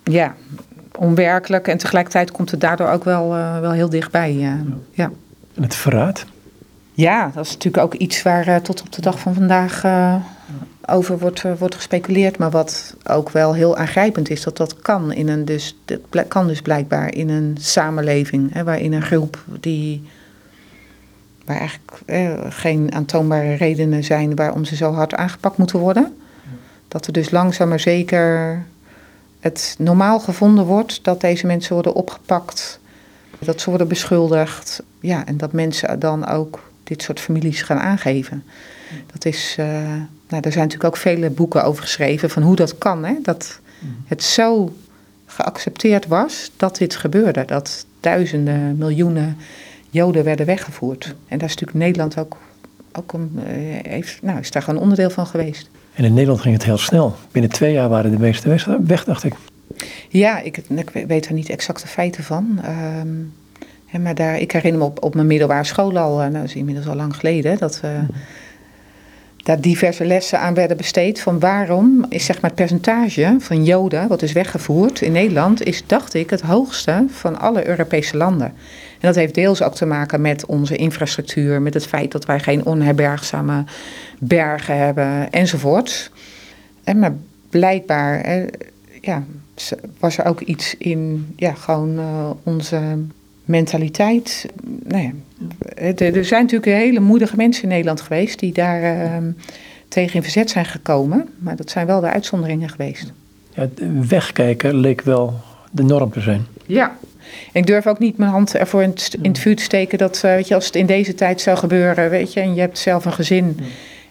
Ja, onwerkelijk. En tegelijkertijd komt het daardoor ook wel, uh, wel heel dichtbij. Uh, ja. En het verraad? Ja, dat is natuurlijk ook iets waar tot op de dag van vandaag over wordt, wordt gespeculeerd. Maar wat ook wel heel aangrijpend is, dat dat kan. In een dus, dat kan dus blijkbaar in een samenleving. Hè, waarin een groep die waar eigenlijk eh, geen aantoonbare redenen zijn waarom ze zo hard aangepakt moeten worden. Dat er dus langzaam maar zeker het normaal gevonden wordt dat deze mensen worden opgepakt, dat ze worden beschuldigd. Ja, en dat mensen dan ook dit soort families gaan aangeven. Dat is, uh, nou, er zijn natuurlijk ook vele boeken over geschreven van hoe dat kan. Hè? Dat het zo geaccepteerd was dat dit gebeurde. Dat duizenden, miljoenen Joden werden weggevoerd. En daar is natuurlijk Nederland ook, ook een, heeft, nou, is daar gewoon onderdeel van geweest. En in Nederland ging het heel snel. Binnen twee jaar waren de meeste weg, dacht ik. Ja, ik, weet er niet exacte feiten van. Hè, maar daar, ik herinner me op, mijn middelbare school al, nou, dat is inmiddels al lang geleden, dat uh, daar diverse lessen aan werden besteed. Van waarom is zeg maar, het percentage van Joden, wat is weggevoerd in Nederland, is, dacht ik, het hoogste van alle Europese landen. En dat heeft deels ook te maken met onze infrastructuur, met het feit dat wij geen onherbergzame bergen hebben enzovoort. En maar blijkbaar ja, was er ook iets in ja, gewoon uh, onze mentaliteit. Nou ja, er zijn natuurlijk hele moedige mensen in Nederland geweest die daar uh, tegen in verzet zijn gekomen. Maar dat zijn wel de uitzonderingen geweest. Ja, wegkijken leek wel de norm te zijn. Ja, ik durf ook niet mijn hand ervoor in het, in het vuur te steken dat, uh, weet je, als het in deze tijd zou gebeuren, weet je, en je hebt zelf een gezin ja.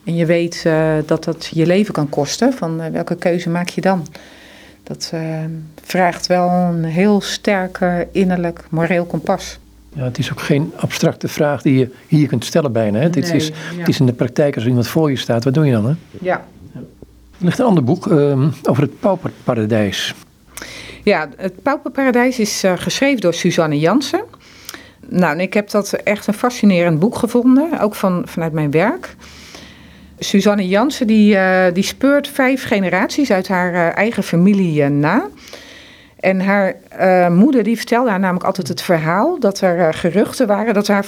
en je weet uh, dat dat je leven kan kosten, van uh, welke keuze maak je dan? Dat vraagt wel een heel sterk innerlijk moreel kompas. Ja, het is ook geen abstracte vraag die je hier kunt stellen bijna. Hè? Nee, is, ja. het is in de praktijk als iemand voor je staat, wat doe je dan? Hè? Ja. Er ligt een ander boek um, over het pauperparadijs. Ja, het Pauperparadijs is uh, geschreven door Suzanne Jansen. Nou, en ik heb dat echt een fascinerend boek gevonden, ook van, vanuit mijn werk. Suzanne Jansen die, uh, die speurt vijf generaties uit haar uh, eigen familie na. En haar moeder die vertelde haar namelijk altijd het verhaal dat er geruchten waren dat haar,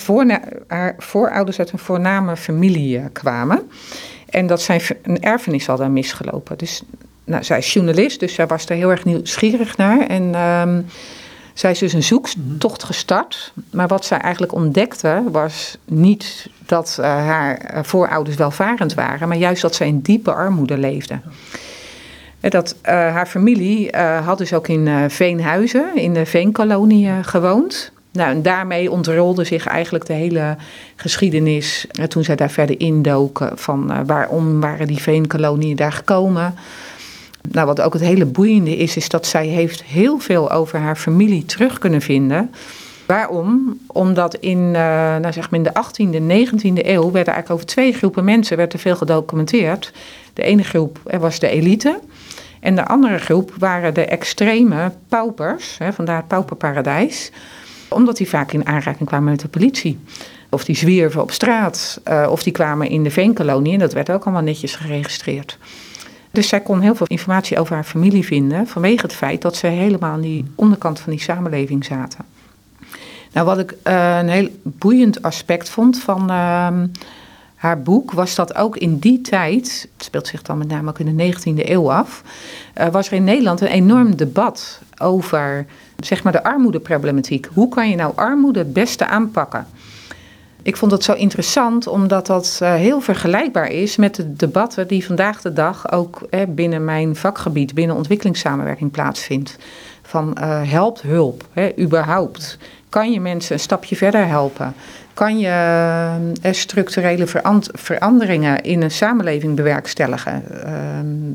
haar voorouders uit een voorname familie kwamen. En dat zijn een erfenis hadden misgelopen. Dus nou, zij is journalist, dus zij was er heel erg nieuwsgierig naar. En um, zij is dus een zoektocht gestart. Maar wat zij eigenlijk ontdekte was niet dat uh, haar voorouders welvarend waren, maar juist dat zij in diepe armoede leefde. Dat, haar familie had dus ook in Veenhuizen, in de Veenkolonie, gewoond. Nou, en daarmee ontrolde zich eigenlijk de hele geschiedenis. toen zij daar verder indoken van waarom waren die Veenkoloniën daar gekomen. Nou, wat ook het hele boeiende is, is dat zij heeft heel veel over haar familie terug kunnen vinden. Waarom? Omdat in, uh, nou zeg maar in de 18e, 19e eeuw werden eigenlijk over twee groepen mensen werd er veel gedocumenteerd. De ene groep was de elite. En de andere groep waren de extreme paupers, hè, vandaar het pauperparadijs. Omdat die vaak in aanraking kwamen met de politie. Of die zwierven op straat, uh, of die kwamen in de veenkolonie. En dat werd ook allemaal netjes geregistreerd. Dus zij kon heel veel informatie over haar familie vinden vanwege het feit dat ze helemaal aan die onderkant van die samenleving zaten. Nou, wat ik uh, een heel boeiend aspect vond van uh, haar boek, was dat ook in die tijd, het speelt zich dan met name ook in de 19e eeuw af, uh, was er in Nederland een enorm debat over zeg maar de armoedeproblematiek. Hoe kan je nou armoede het beste aanpakken? Ik vond het zo interessant omdat dat uh, heel vergelijkbaar is met de debatten die vandaag de dag ook eh, binnen mijn vakgebied, binnen ontwikkelingssamenwerking plaatsvindt. Van uh, helpt hulp, hè, überhaupt. Kan je mensen een stapje verder helpen? Kan je structurele veranderingen in een samenleving bewerkstelligen?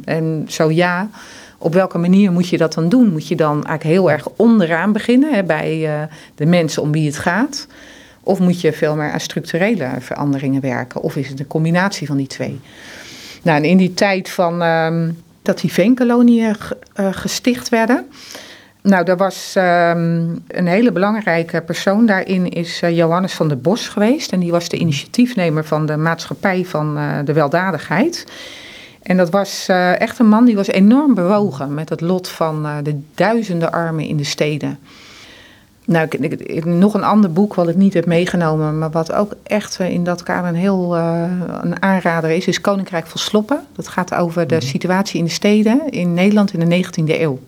en zo ja, op welke manier moet je dat dan doen? Moet je dan eigenlijk heel erg onderaan beginnen hè, bij de mensen om wie het gaat? Of moet je veel meer aan structurele veranderingen werken? Of is het een combinatie van die twee? Nou, en in die tijd van ehm, dat die veenkoloniën uh, gesticht werden. Nou, er was um, een hele belangrijke persoon daarin, is uh, Johannes van der Bos geweest. En die was de initiatiefnemer van de maatschappij van uh, de weldadigheid. En dat was echt een man die was enorm bewogen met het lot van de duizenden armen in de steden. Nou, ik, ik, nog een ander boek wat ik niet heb meegenomen, maar wat ook echt in dat kader een heel uh, een aanrader is, is Koninkrijk van Sloppen. Dat gaat over de mhm. situatie in de steden in Nederland in de 19e eeuw.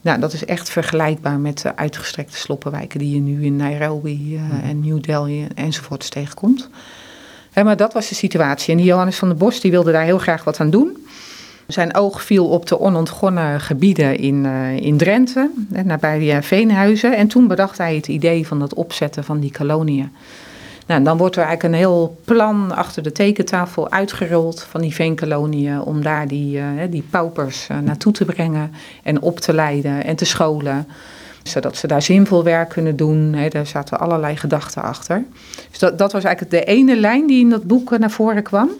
Nou, dat is echt vergelijkbaar met de uitgestrekte sloppenwijken die je nu in Nairobi uh, en New Delhi enzovoorts tegenkomt. maar dat was de situatie. En die Johannes van der Bos die wilde daar heel graag wat aan doen. Zijn oog viel op de onontgonnen gebieden in, uh, in Drenthe, nabij uh, Veenhuizen. En toen bedacht hij het idee van het opzetten van die koloniën. Nou, dan wordt er eigenlijk een heel plan achter de tekentafel uitgerold van die veenkoloniën om daar die, uh, die paupers naartoe te brengen en op te leiden en te scholen. Zodat ze daar zinvol werk kunnen doen. Daar zaten allerlei gedachten achter. Dus dat, dat was eigenlijk de ene lijn die in dat boek naar voren kwam.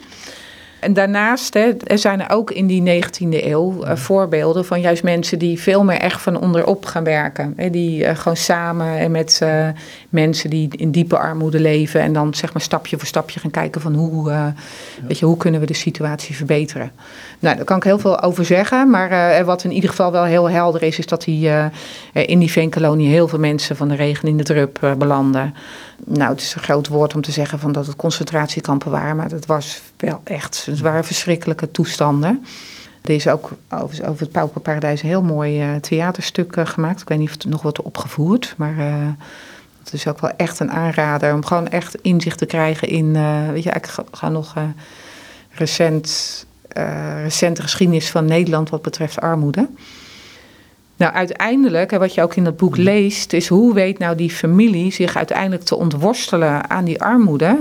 En daarnaast hè, er zijn er ook in die 19e eeuw uh, voorbeelden van juist mensen die veel meer echt van onderop gaan werken. Hè, die uh, gewoon samen en met uh, mensen die in diepe armoede leven en dan zeg maar stapje voor stapje gaan kijken van hoe, ja. weet je, hoe kunnen we de situatie verbeteren. Nou, daar kan ik heel veel over zeggen, maar wat in ieder geval wel heel helder is, is dat die, in die veenkolonie heel veel mensen van de regen in de drup belanden nou, het is een groot woord om te zeggen van dat het concentratiekampen waren, maar dat was wel echt, het waren verschrikkelijke toestanden. Er is ook over, over het Pauperparadijs een heel mooi uh, theaterstuk uh, gemaakt. Ik weet niet of het nog wordt opgevoerd, maar uh, het is ook wel echt een aanrader om gewoon echt inzicht te krijgen in, weet je, ik ga nog recent, recente geschiedenis van Nederland wat betreft armoede. Nou, uiteindelijk, wat je ook in dat boek mm. leest, is hoe weet nou die familie zich uiteindelijk te ontworstelen aan die armoede.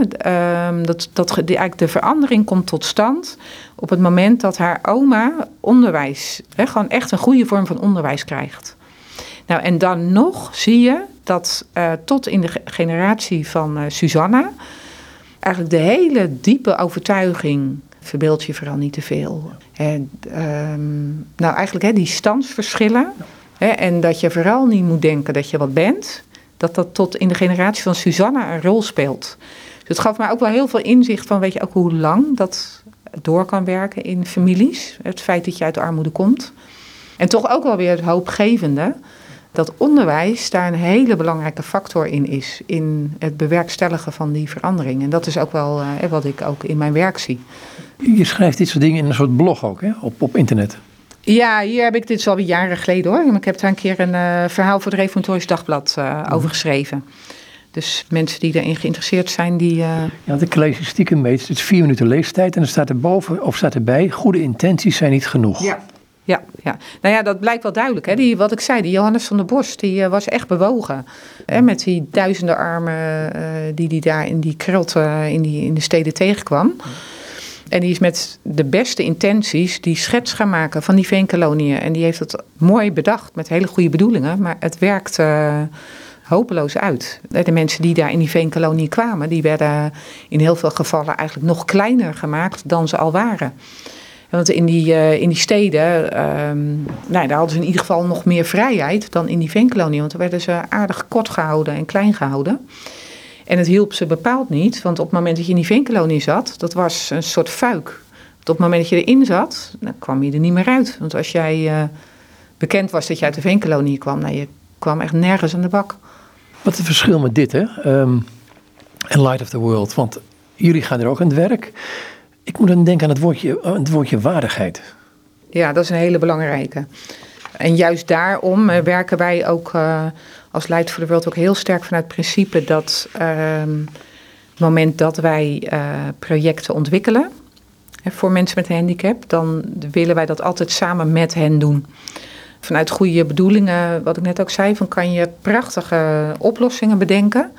Um, dat, dat eigenlijk de verandering komt tot stand op het moment dat haar oma onderwijs, hè, gewoon echt een goede vorm van onderwijs krijgt. Nou, en dan nog zie je dat uh, tot in de generatie van uh, Susanna eigenlijk de hele diepe overtuiging verbeeld je vooral niet te veel. En, um, nou, eigenlijk hè, die standsverschillen. Hè, en dat je vooral niet moet denken dat je wat bent. Dat dat tot in de generatie van Susanna een rol speelt. Dus het gaf mij ook wel heel veel inzicht van, weet je, ook hoe lang dat door kan werken in families. Het feit dat je uit de armoede komt. En toch ook wel weer het hoopgevende dat onderwijs daar een hele belangrijke factor in is. In het bewerkstelligen van die verandering. En dat is ook wel uh, wat ik ook in mijn werk zie. Je schrijft dit soort dingen in een soort blog ook, hè? Op, op internet. Ja, hier heb ik dit al jaren geleden hoor. Ik heb daar een keer een uh, verhaal voor het Reformatorisch Dagblad uh, over geschreven. Dus mensen die erin geïnteresseerd zijn, die... Uh... Ja, de lees stiekem mee. Het is vier minuten leestijd en er staat erboven, of staat erbij... goede intenties zijn niet genoeg. Ja, ja. Nou ja, dat blijkt wel duidelijk. Hè? Die, wat ik zei, die Johannes van der Bos, die was echt bewogen. Hè? Met die duizenden armen die die daar in die krulten in, die, in de steden tegenkwam. En die is met de beste intenties die schets gaan maken van die veenkoloniën. En die heeft het mooi bedacht met hele goede bedoelingen. Maar het werkt uh, hopeloos uit. De mensen die daar in die veenkolonie kwamen, die werden in heel veel gevallen eigenlijk nog kleiner gemaakt dan ze al waren. Want in die, uh, in die steden, um, nou, daar hadden ze in ieder geval nog meer vrijheid dan in die veenkolonie. Want daar werden ze aardig kort gehouden en klein gehouden. En het hielp ze bepaald niet, want op het moment dat je in die veenkolonie zat, dat was een soort fuik. op het moment dat je erin zat, dan kwam je er niet meer uit. Want als jij uh, bekend was dat je uit de veenkolonie kwam, nou, je kwam echt nergens aan de bak. Wat het verschil met dit, hè? Um, Light of the World. Want jullie gaan er ook aan het werk. Ik moet dan denken aan het woordje, het woordje waardigheid. Ja, dat is een hele belangrijke. En juist daarom uh, werken wij ook uh, als Light for the World ook heel sterk vanuit het principe dat het moment dat wij uh, projecten ontwikkelen hè, voor mensen met een handicap, dan willen wij dat altijd samen met hen doen. Vanuit goede bedoelingen, wat ik net ook zei, van kan je prachtige oplossingen bedenken.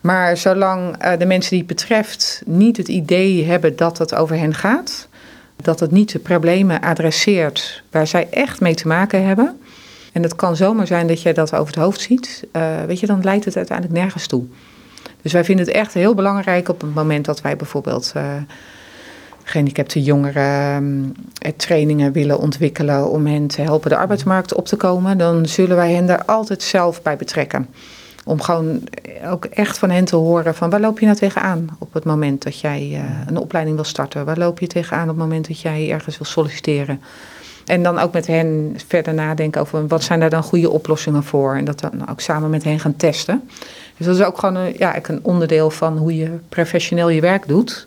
Maar zolang de mensen die het betreft niet het idee hebben dat het over hen gaat, dat het niet de problemen adresseert waar zij echt mee te maken hebben. En het kan zomaar zijn dat je dat over het hoofd ziet. Uh, weet je, dan leidt het uiteindelijk nergens toe. Dus wij vinden het echt heel belangrijk op het moment dat wij bijvoorbeeld uh, gehandicapte jongeren uh, trainingen willen ontwikkelen om hen te helpen de arbeidsmarkt op te komen. Dan zullen wij hen daar altijd zelf bij betrekken. Om gewoon ook echt van hen te horen van waar loop je nou tegenaan op het moment dat jij uh, een opleiding wil starten? Waar loop je tegenaan op het moment dat jij ergens wil solliciteren? En dan ook met hen verder nadenken over wat zijn daar dan goede oplossingen voor. En dat dan ook samen met hen gaan testen. Dus dat is ook gewoon een, ja, een onderdeel van hoe je professioneel je werk doet.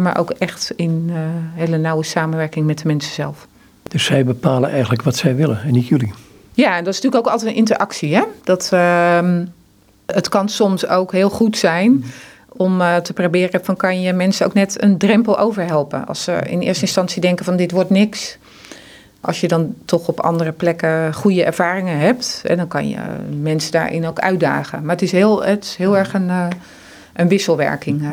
maar ook echt in uh, hele nauwe samenwerking met de mensen zelf. Dus zij bepalen eigenlijk wat zij willen en niet jullie? Ja, en dat is natuurlijk ook altijd een interactie. Hè? Dat, uh, het kan soms ook heel goed zijn om uh, te proberen van kan je mensen ook net een drempel overhelpen. Als ze in eerste instantie denken van dit wordt niks. Als je dan toch op andere plekken goede ervaringen hebt, en dan kan je mensen daarin ook uitdagen. Maar het is heel, het is heel erg een, uh, een wisselwerking. Uh.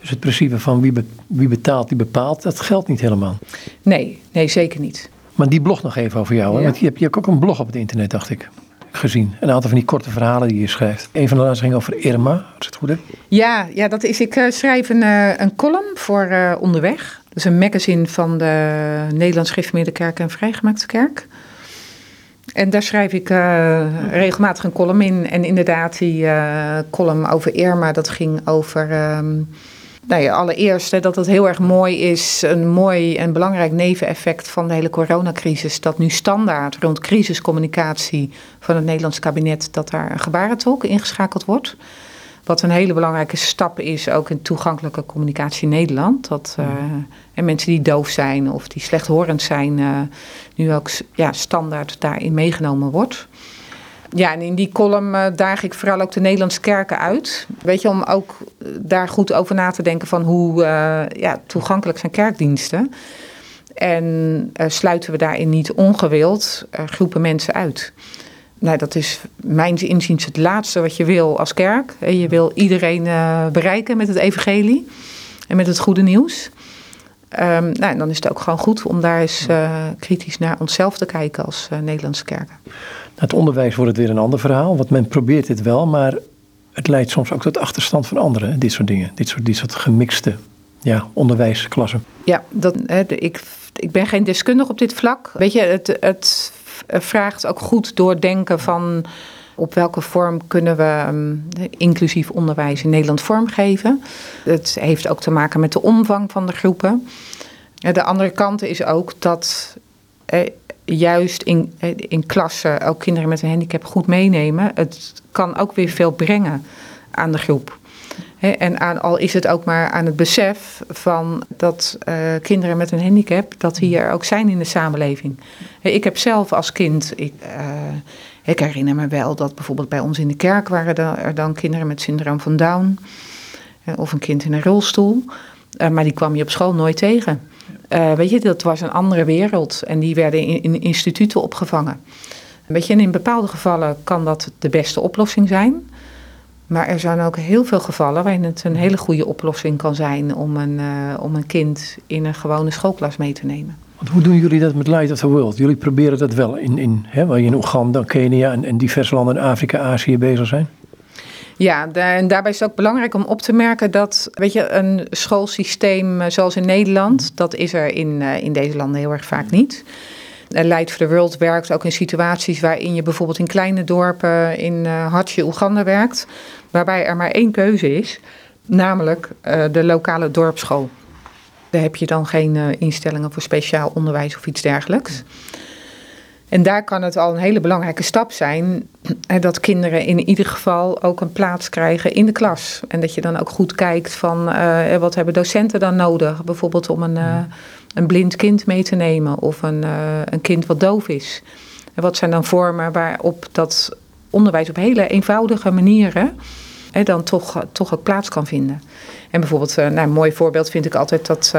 Dus het principe van wie, be, wie betaalt, die bepaalt, dat geldt niet helemaal? Nee, nee zeker niet. Maar die blog nog even over jou. Ja. Want je hebt, je hebt ook een blog op het internet, dacht ik gezien. Een aantal van die korte verhalen die je schrijft. Een van de laatste ging over Irma, als het goed is. Ja, ja dat is, ik uh, schrijf een, een column voor uh, Onderweg. Is een magazine van de Nederlands Gereformeerde en Vrijgemaakte Kerk. En daar schrijf ik regelmatig een column in. En inderdaad, die column over Irma, dat ging over... Um, nou ja, allereerst dat het heel erg mooi is, een mooi en belangrijk neveneffect van de hele coronacrisis, dat nu standaard rond crisiscommunicatie van het Nederlands kabinet, dat daar een gebarentolk ingeschakeld wordt. Wat een hele belangrijke stap is, ook in toegankelijke communicatie in Nederland. Dat uh, en mensen die doof zijn of die slechthorend zijn, uh, nu ook ja, standaard daarin meegenomen wordt. Ja, en in die column uh, daag ik vooral ook de Nederlandse kerken uit. Weet je, om ook daar goed over na te denken van hoe ja, toegankelijk zijn kerkdiensten. En sluiten we daarin niet ongewild groepen mensen uit. Nou, dat is mijns inziens het laatste wat je wil als kerk. Je wil iedereen bereiken met het evangelie en met het goede nieuws. Um, nou, dan is het ook gewoon goed om daar eens kritisch naar onszelf te kijken als Nederlandse kerken. Het onderwijs wordt het weer een ander verhaal, want men probeert dit wel, maar het leidt soms ook tot achterstand van anderen, dit soort dingen, dit soort, dit soort gemixte ja, onderwijsklassen. Ja, dat, hè, ik, ik ben geen deskundige op dit vlak. Weet je, het, het vraagt ook goed doordenken van op welke vorm kunnen we um, inclusief onderwijs in Nederland vormgeven. Het heeft ook te maken met de omvang van de groepen. De andere kant is ook dat eh, juist in, in klassen ook kinderen met een handicap goed meenemen. Het kan ook weer veel brengen aan de groep. En aan, al is het ook maar aan het besef van dat uh, kinderen met een handicap, dat die er ook zijn in de samenleving. Ik heb zelf als kind, ik, uh, ik herinner me wel dat bijvoorbeeld bij ons in de kerk waren er dan kinderen met syndroom van Down. Of een kind in een rolstoel. Uh, maar die kwam je op school nooit tegen. Weet je, dat was een andere wereld en die werden in, in instituten opgevangen. Weet je, en in bepaalde gevallen kan dat de beste oplossing zijn. Maar er zijn ook heel veel gevallen waarin het een hele goede oplossing kan zijn om een, uh, om een kind in een gewone schoolklas mee te nemen. Want hoe doen jullie dat met Light of the World? Jullie proberen dat wel in, in hè, waar je in Oeganda, Kenia en, en diverse landen in Afrika, Azië bezig zijn? Ja, en daarbij is het ook belangrijk om op te merken dat, weet je, een schoolsysteem eh, zoals in Nederland, dat is er in, uh, in deze landen heel erg vaak niet. Light for the World werkt ook in situaties waarin je bijvoorbeeld in kleine dorpen in uh, Hartje, Oeganda werkt, waarbij er maar één keuze is, namelijk uh, de lokale dorpsschool. Daar heb je dan geen instellingen voor speciaal onderwijs of iets dergelijks. En daar kan het al een hele belangrijke stap zijn dat kinderen in ieder geval ook een plaats krijgen in de klas. En dat je dan ook goed kijkt van uh, wat hebben docenten dan nodig, bijvoorbeeld om een, uh, een blind kind mee te nemen of een, uh, een kind wat doof is. En wat zijn dan vormen waarop dat onderwijs op hele eenvoudige manieren hè, dan toch, toch ook plaats kan vinden. En bijvoorbeeld, nou, een mooi voorbeeld vind ik altijd dat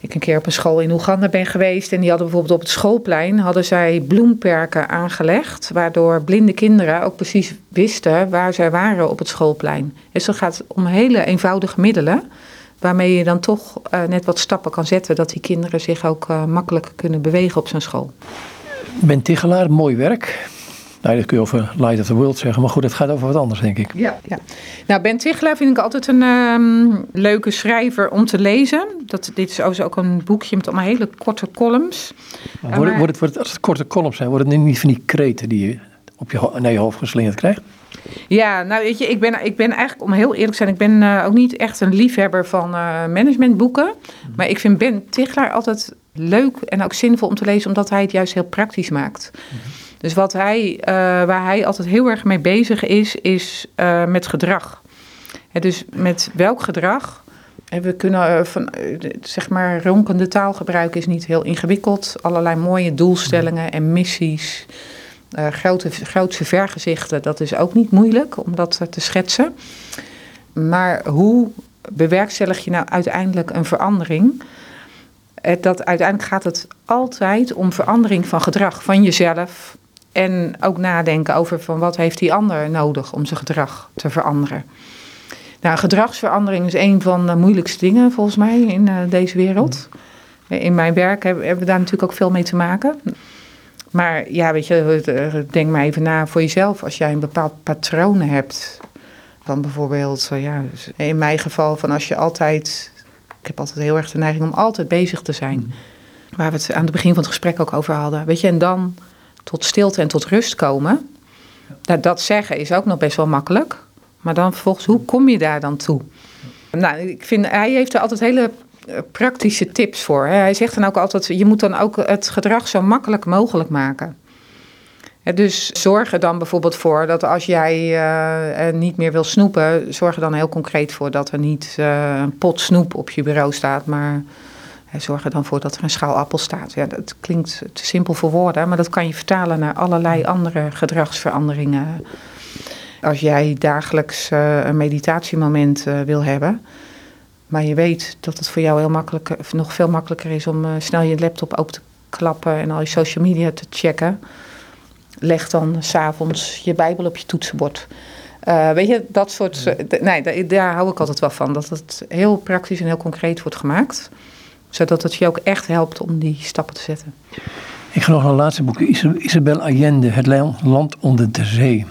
ik een keer op een school in Oeganda ben geweest en die hadden bijvoorbeeld op het schoolplein hadden zij bloemperken aangelegd, waardoor blinde kinderen ook precies wisten waar zij waren op het schoolplein. Dus het gaat om hele eenvoudige middelen, waarmee je dan toch uh, net wat stappen kan zetten, dat die kinderen zich ook uh, makkelijker kunnen bewegen op zo'n school. Ben Tichelaar, mooi werk. Nou, dat kun je over Light of the World zeggen. Maar goed, het gaat over wat anders, denk ik. Ja, ja. Nou, Ben Tichelaar vind ik altijd een um, leuke schrijver om te lezen. Dat, dit is ook een boekje met allemaal hele korte columns. Maar wordt, wordt, het, wordt het, als het korte columns zijn, wordt het niet van die kreten die je op je, naar je hoofd geslingerd krijgt? Ja, nou weet je, ik ben, ik ben eigenlijk, om heel eerlijk te zijn, ik ben uh, ook niet echt een liefhebber van uh, managementboeken. Maar ik vind Ben Tichelaar altijd leuk en ook zinvol om te lezen, omdat hij het juist heel praktisch maakt. Mm -hmm. Dus wat hij, uh, waar hij altijd heel erg mee bezig is, is uh, met gedrag. Dus met welk gedrag. En we kunnen uh, van, zeg maar, ronkende taalgebruik is niet heel ingewikkeld. Allerlei mooie doelstellingen en missies. grote, grootse vergezichten, dat is ook niet moeilijk om dat te schetsen. Maar hoe bewerkstellig je nou uiteindelijk een verandering? Dat uiteindelijk gaat het altijd om verandering van gedrag, van jezelf, en ook nadenken over van wat heeft die ander nodig om zijn gedrag te veranderen. Nou, gedragsverandering is een van de moeilijkste dingen volgens mij in uh, deze wereld. In mijn werk hebben, hebben, we daar natuurlijk ook veel mee te maken. Maar ja, weet je, denk maar even na voor jezelf. Als jij een bepaald patroon hebt, van bijvoorbeeld, ja, in mijn geval, van als je altijd. Ik heb altijd heel erg de neiging om altijd bezig te zijn. Waar we het aan het begin van het gesprek ook over hadden. Weet je, en dan tot stilte en tot rust komen. Nou, dat zeggen is ook nog best wel makkelijk. Maar dan vervolgens, hoe kom je daar dan toe? Nou, ik vind, hij heeft er altijd hele eh, praktische tips voor. Hij zegt dan ook altijd, je moet dan ook het gedrag zo makkelijk mogelijk maken. Dus zorg er dan bijvoorbeeld voor dat als jij uh, niet meer wil snoepen, zorg er dan heel concreet voor dat er niet uh, een pot snoep op je bureau staat, maar Zorg er dan voor dat er een schaal appel staat. Ja, dat klinkt te simpel voor woorden, maar dat kan je vertalen naar allerlei andere gedragsveranderingen. Als jij dagelijks uh, een meditatiemoment uh, wil hebben, maar je weet dat het voor jou heel makkelijk, nog veel makkelijker is om uh, snel je laptop open te klappen en al je social media te checken, leg dan s'avonds je Bijbel op je toetsenbord. weet je, dat soort. nee, daar, daar hou ik altijd wel van. Dat het heel praktisch en heel concreet wordt gemaakt zodat het je ook echt helpt om die stappen te zetten. Ik ga nog een laatste boek. Isabel Allende, Het land onder de zee.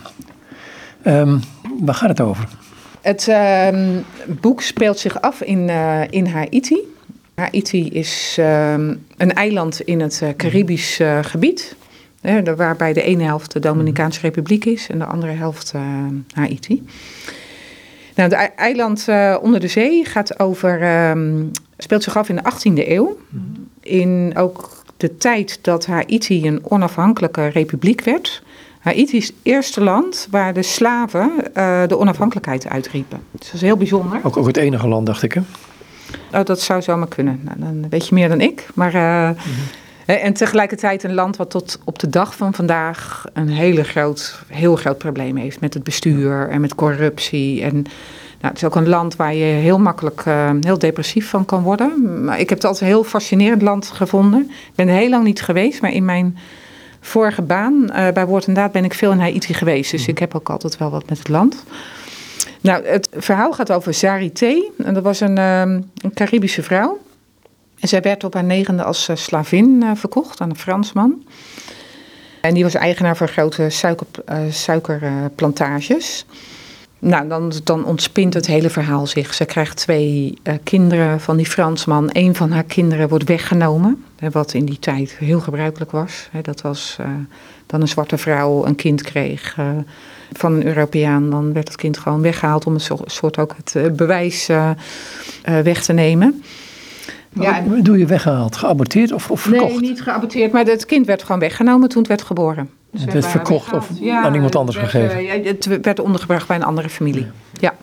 Um, waar gaat het over? Het um, boek speelt zich af in, uh, in Haiti. Haiti is um, een eiland in het uh, Caribisch uh, gebied. Hè, waarbij de ene helft de Dominicaanse Republiek is en de andere helft Haiti. Nou, het eiland onder de zee gaat over speelt zich af in de 18e eeuw. In ook de tijd dat Haiti een onafhankelijke republiek werd. Haiti is het eerste land waar de slaven uh, de onafhankelijkheid uitriepen. Dus dat is heel bijzonder. Ook, ook het enige land, dacht ik, hè? Oh, dat zou zomaar kunnen. Nou, dan weet je meer dan ik. Maar, uh, mm-hmm. En tegelijkertijd een land wat tot op de dag van vandaag een hele groot, heel groot probleem heeft met het bestuur en met corruptie. En Nou, het is ook een land waar je heel makkelijk uh, heel depressief van kan worden. Maar ik heb het altijd een heel fascinerend land gevonden. Ik ben er heel lang niet geweest, maar in mijn vorige baan uh, bij Woord en Daad ben ik veel in Haiti geweest. Dus ik heb ook altijd wel wat met het land. Nou, het verhaal gaat over Zarité. En dat was een, uh, een Caribische vrouw. En zij werd op haar negende als slavin verkocht aan een Fransman. En die was eigenaar van grote suiker, suikerplantages. Nou, dan, dan ontspint het hele verhaal zich. Ze krijgt twee kinderen van die Fransman. Een van haar kinderen wordt weggenomen. Wat in die tijd heel gebruikelijk was. Hè, dat was dan een zwarte vrouw een kind kreeg van een Europeaan. Dan werd het kind gewoon weggehaald om een soort ook het bewijs weg te nemen. Ja, Wat doe je weggehaald? Geaborteerd of, of verkocht? Nee, niet geaborteerd, maar het kind werd gewoon weggenomen toen het werd geboren. Dus het werd verkocht of ja, aan iemand anders werd, gegeven? Uh, het werd ondergebracht bij een andere familie. Ja. ja.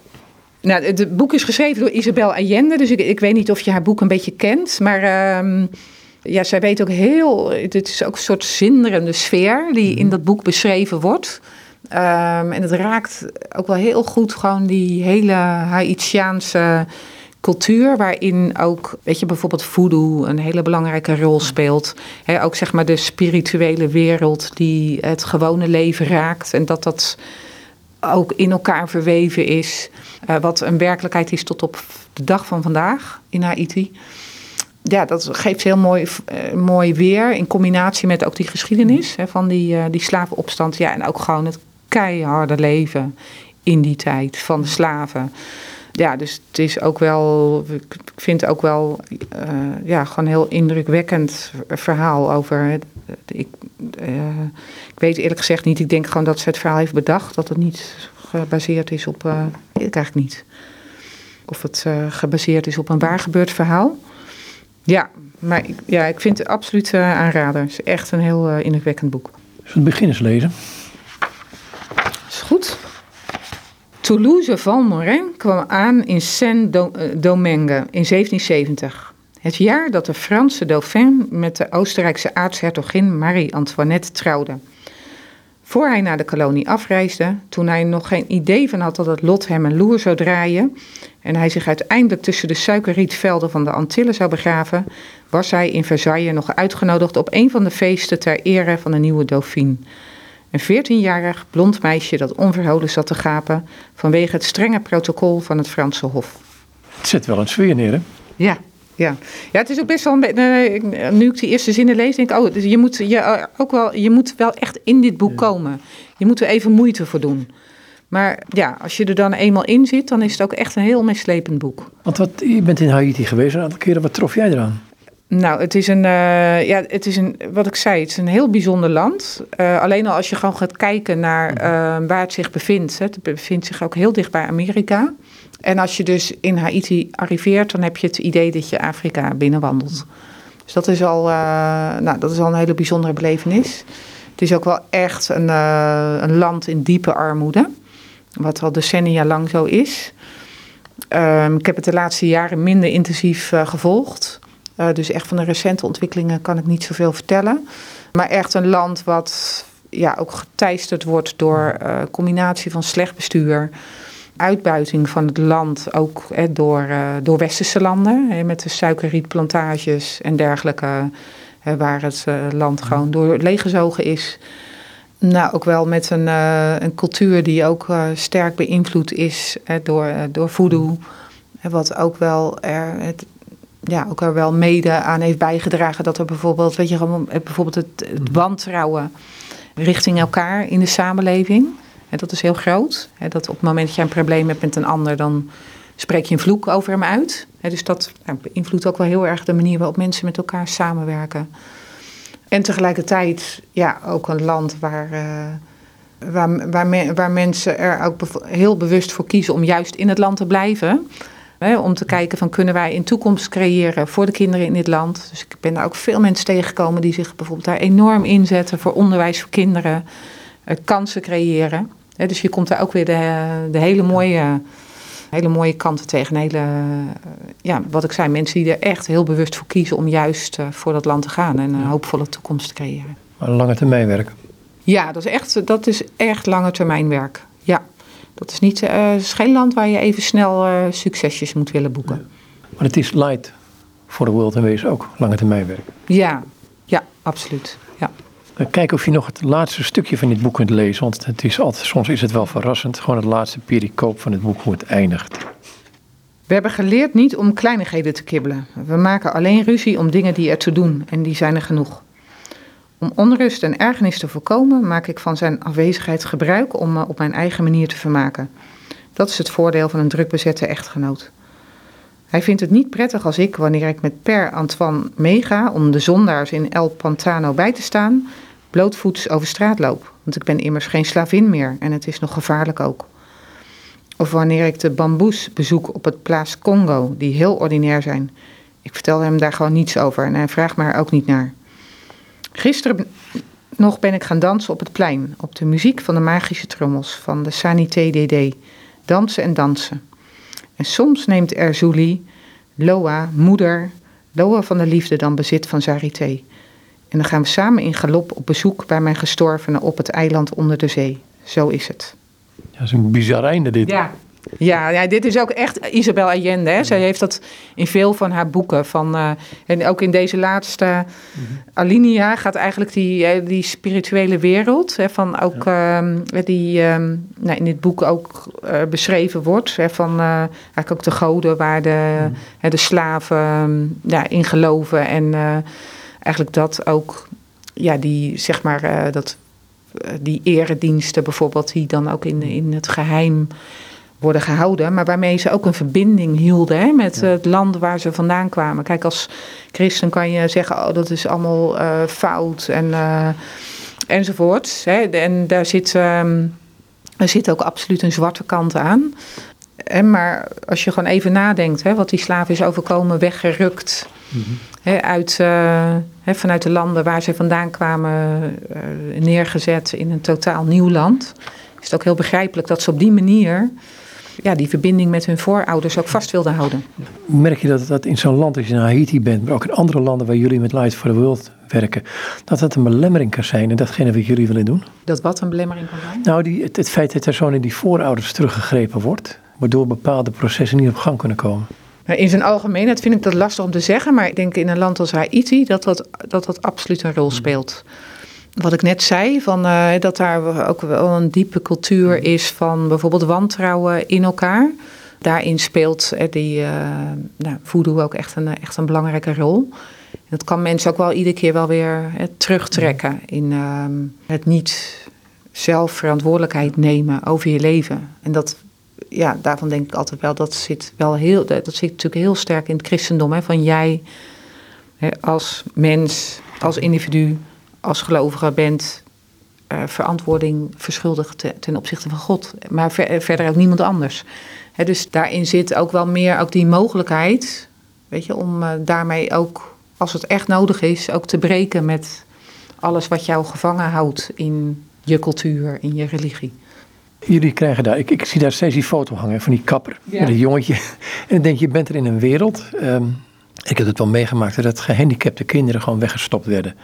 Nou, het boek is geschreven door Isabel Allende, dus ik, ik weet niet of je haar boek een beetje kent. Maar uh, ja, zij weet ook heel. Dit is ook een soort zinderende sfeer die in mhm. dat boek beschreven wordt. Um, en het raakt ook wel heel goed gewoon die hele Haitiaanse cultuur waarin ook, weet je, bijvoorbeeld voodoo een hele belangrijke rol speelt. ook zeg maar de spirituele wereld die het gewone leven raakt en dat dat ook in elkaar verweven is. Uh, wat een werkelijkheid is tot op de dag van vandaag in Haiti. Ja, dat geeft heel mooi, uh, mooi weer in combinatie met ook die geschiedenis van die, uh, die slavenopstand. Ja, en ook gewoon het keiharde leven in die tijd van de slaven ja, dus het is ook wel, ik vind het ook wel, uh, ja, gewoon een heel indrukwekkend verhaal over. Ik, uh, ik weet eerlijk gezegd niet, ik denk gewoon dat ze het verhaal heeft bedacht, dat het niet gebaseerd is op, uh, weet ik eigenlijk niet. Of het gebaseerd is op een waar gebeurd verhaal. Ja, maar ik, ja, ik vind het absoluut aanrader. Het is echt een heel indrukwekkend boek. Zullen we het begin eens lezen? Is goed. Toulouse-Valmorin kwam aan in Saint-Domingue in 1770. Het jaar dat de Franse dauphin met de Oostenrijkse aartshertogin Marie-Antoinette trouwde. Voor hij naar de kolonie afreisde, toen hij nog geen idee van had dat het lot hem een loer zou draaien en hij zich uiteindelijk tussen de suikerrietvelden van de Antillen zou begraven, was hij in Versailles nog uitgenodigd op een van de feesten ter ere van de nieuwe dauphin. Een 14-jarig blond meisje dat onverholen zat te gapen vanwege het strenge protocol van het Franse Hof. Het zet wel een sfeer neer, hè? Ja, ja. ja, het is ook best wel een beetje. Nu ik die eerste zinnen lees, denk ik, oh, dus je moet, je, eh, ook wel, je moet wel echt in dit boek komen. Je moet er even moeite voor doen. Maar ja, als je er dan eenmaal in zit, dan is het ook echt een heel meeslepend boek. Want wat, je bent in Haiti geweest een aantal keren. Wat trof jij eraan? Nou, het is een, uh, ja, het is een, wat ik zei, het is een heel bijzonder land. Uh, alleen al als je gewoon gaat kijken naar uh, waar het zich bevindt. Hè, het bevindt zich ook heel dicht bij Amerika. En als je dus in Haiti arriveert, dan heb je het idee dat je Afrika binnenwandelt. Dus dat is al, nou, dat is al een hele bijzondere belevenis. Het is ook wel echt een, een land in diepe armoede. Wat al decennia lang zo is. Um, ik heb het de laatste jaren minder intensief gevolgd. Uh, dus echt van de recente ontwikkelingen kan ik niet zoveel vertellen. Maar echt een land wat ja, ook geteisterd wordt door uh, combinatie van slecht bestuur, uitbuiting van het land, ook door, uh, door westerse landen, hè, met de suikerrietplantages en dergelijke, hè, waar het land gewoon door leeggezogen is. Nou, ook wel met een, een cultuur die ook sterk beïnvloed is door, door voodoo. Wat ook wel er, het, ja, ook er wel mede aan heeft bijgedragen dat er bijvoorbeeld, weet je, gewoon eh, bijvoorbeeld het, het wantrouwen richting elkaar in de samenleving. En dat is heel groot. Hè, dat op het moment dat je een probleem hebt met een ander, dan spreek je een vloek over hem uit. Hè, dus dat nou, beïnvloedt ook wel heel erg de manier waarop mensen met elkaar samenwerken. En tegelijkertijd, ja, ook een land waar. Uh, waar, waar, waar mensen er ook heel bewust voor kiezen om juist in het land te blijven om te kijken van kunnen wij een toekomst creëren voor de kinderen in dit land. Dus ik ben daar ook veel mensen tegengekomen die zich bijvoorbeeld daar enorm inzetten voor onderwijs voor kinderen. Uh, kansen creëren. dus je komt daar ook weer de, de hele mooie hele mooie kanten tegen. Hele, uh, ja, wat ik zei, mensen die er echt heel bewust voor kiezen om juist uh, voor dat land te gaan en een hoopvolle toekomst te creëren. Maar lange termijn werk. Ja, dat is echt, dat is echt lange termijn werk. Ja. Dat is, niet, uh, is geen land waar je even snel uh, succesjes moet willen boeken. Maar het is light voor de world en wezen ook, lange termijn werk. Ja, ja, absoluut. Ja. Kijk of je nog het laatste stukje van dit boek kunt lezen. Want het is altijd, soms is het wel verrassend. Gewoon het laatste pericoop van het boek, hoe het eindigt. We hebben geleerd niet om kleinigheden te kibbelen. We maken alleen ruzie om dingen die er te doen. En die zijn er genoeg. Om onrust en ergernis te voorkomen, maak ik van zijn afwezigheid gebruik om me op mijn eigen manier te vermaken. Dat is het voordeel van een drukbezette echtgenoot. Hij vindt het niet prettig als ik, wanneer ik met Per Antoine meega om de zondaars in El Pantano bij te staan, blootvoets over straat loop. Want ik ben immers geen slavin meer en het is nog gevaarlijk ook. Of wanneer ik de bamboes bezoek op het Plaats Congo, die heel ordinair zijn. Ik vertel hem daar gewoon niets over en hij vraagt me er ook niet naar. Gisteren nog ben ik gaan dansen op het plein, op de muziek van de magische trommels van de Sanité DD. Dansen en dansen. En soms neemt Erzuli, Loa, moeder, Loa van de liefde dan bezit van Sarité. En dan gaan we samen in galop op bezoek bij mijn gestorvene op het eiland onder de zee. Zo is het. Ja, dat is een bizar einde dit. Ja, ja, ja, dit is ook echt Isabel Allende. Hè. Zij heeft dat in veel van haar boeken. Van, uh, en ook in deze laatste mm alinea gaat eigenlijk die, eh, die spirituele wereld. Hè, van ook ja. uh, die uh, nou, in dit boek ook uh, beschreven wordt. Hè, van eigenlijk ook de goden waar de, mm hè, de slaven ja, in geloven. En eigenlijk dat ook, ja, die zeg maar, dat, die erediensten bijvoorbeeld, die dan ook in, in het geheim worden gehouden, maar waarmee ze ook een verbinding hielden hè, met het land waar ze vandaan kwamen. Kijk, als christen kan je zeggen, oh, dat is allemaal uh, fout en, uh, enzovoort. Hè. En daar zit, um, er zit ook absoluut een zwarte kant aan. En maar als je gewoon even nadenkt, hè, wat die slaven is overkomen, weggerukt mm-hmm. hè, uit, uh, hè, vanuit de landen waar ze vandaan kwamen, neergezet in een totaal nieuw land, is het ook heel begrijpelijk dat ze op die manier ja, die verbinding met hun voorouders ook vast wilden houden. Merk je dat dat in zo'n land als je in Haiti bent, maar ook in andere landen waar jullie met Light for the World werken, dat dat een belemmering kan zijn en datgene wat jullie willen doen? Dat wat een belemmering kan zijn? Nou, die, het, het feit dat er zo in die voorouders teruggegrepen wordt, waardoor bepaalde processen niet op gang kunnen komen. Nou, in zijn algemeenheid vind ik dat lastig om te zeggen, maar ik denk in een land als Haiti dat dat, dat, dat absoluut een rol speelt wat ik net zei, van, uh, dat daar ook wel een diepe cultuur is van bijvoorbeeld wantrouwen in elkaar. Daarin speelt uh, die uh, nou, voodoo ook echt een, echt een belangrijke rol. dat kan mensen ook wel iedere keer wel weer terugtrekken in ehm, het niet zelf verantwoordelijkheid nemen over je leven. En dat, ja, daarvan denk ik altijd wel, dat zit wel heel, dat zit natuurlijk heel sterk in het christendom. Hè, van jij hè, als mens, als individu als gelovige bent uh, verantwoording verschuldigd ten opzichte van God. Maar verder ook niemand anders. dus daarin zit ook wel meer ook die mogelijkheid, weet je, om uh, daarmee ook, als het echt nodig is, ook te breken met alles wat jou gevangen houdt in je cultuur, in je religie. Jullie krijgen daar, ik, ik zie daar steeds die foto hangen van die kapper ja. met een jongetje. En dan denk je, je bent er in een wereld. Um, ik heb het wel meegemaakt dat gehandicapte kinderen gewoon weggestopt werden.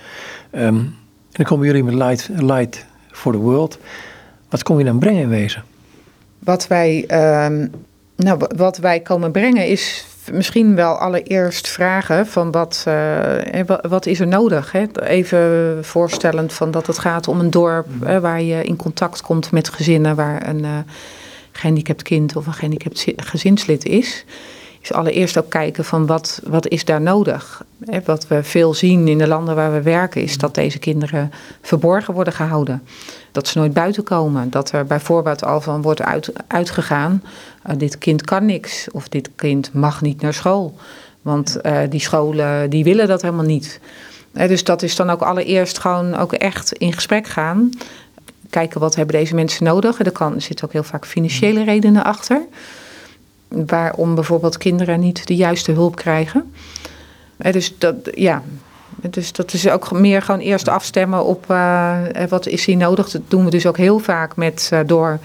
Um, en dan komen jullie met Light, Light for the World. Wat kom je dan brengen in wezen? Wat wij, um, nou, wat wij komen brengen is misschien wel allereerst vragen van wat, uh, wat is er nodig? Hè? Even voorstellend van dat het gaat om een dorp hè, waar je in contact komt met gezinnen waar een uh, gehandicapt kind of een gehandicapt gezinslid is is allereerst ook kijken van wat, wat is daar nodig. Wat we veel zien in de landen waar we werken is dat deze kinderen verborgen worden gehouden. Dat ze nooit buiten komen. Dat er bijvoorbeeld al van wordt uit, uitgegaan, uh, dit kind kan niks of dit kind mag niet naar school. Want uh, die scholen die willen dat helemaal niet. dus dat is dan ook allereerst gewoon ook echt in gesprek gaan. Kijken wat hebben deze mensen nodig. Er, kan, er zitten ook heel vaak financiële redenen achter waarom bijvoorbeeld kinderen niet de juiste hulp krijgen. dus dat, ja, dus dat is ook meer gewoon eerst afstemmen op uh, wat is hier nodig. Dat doen we dus ook heel vaak met door.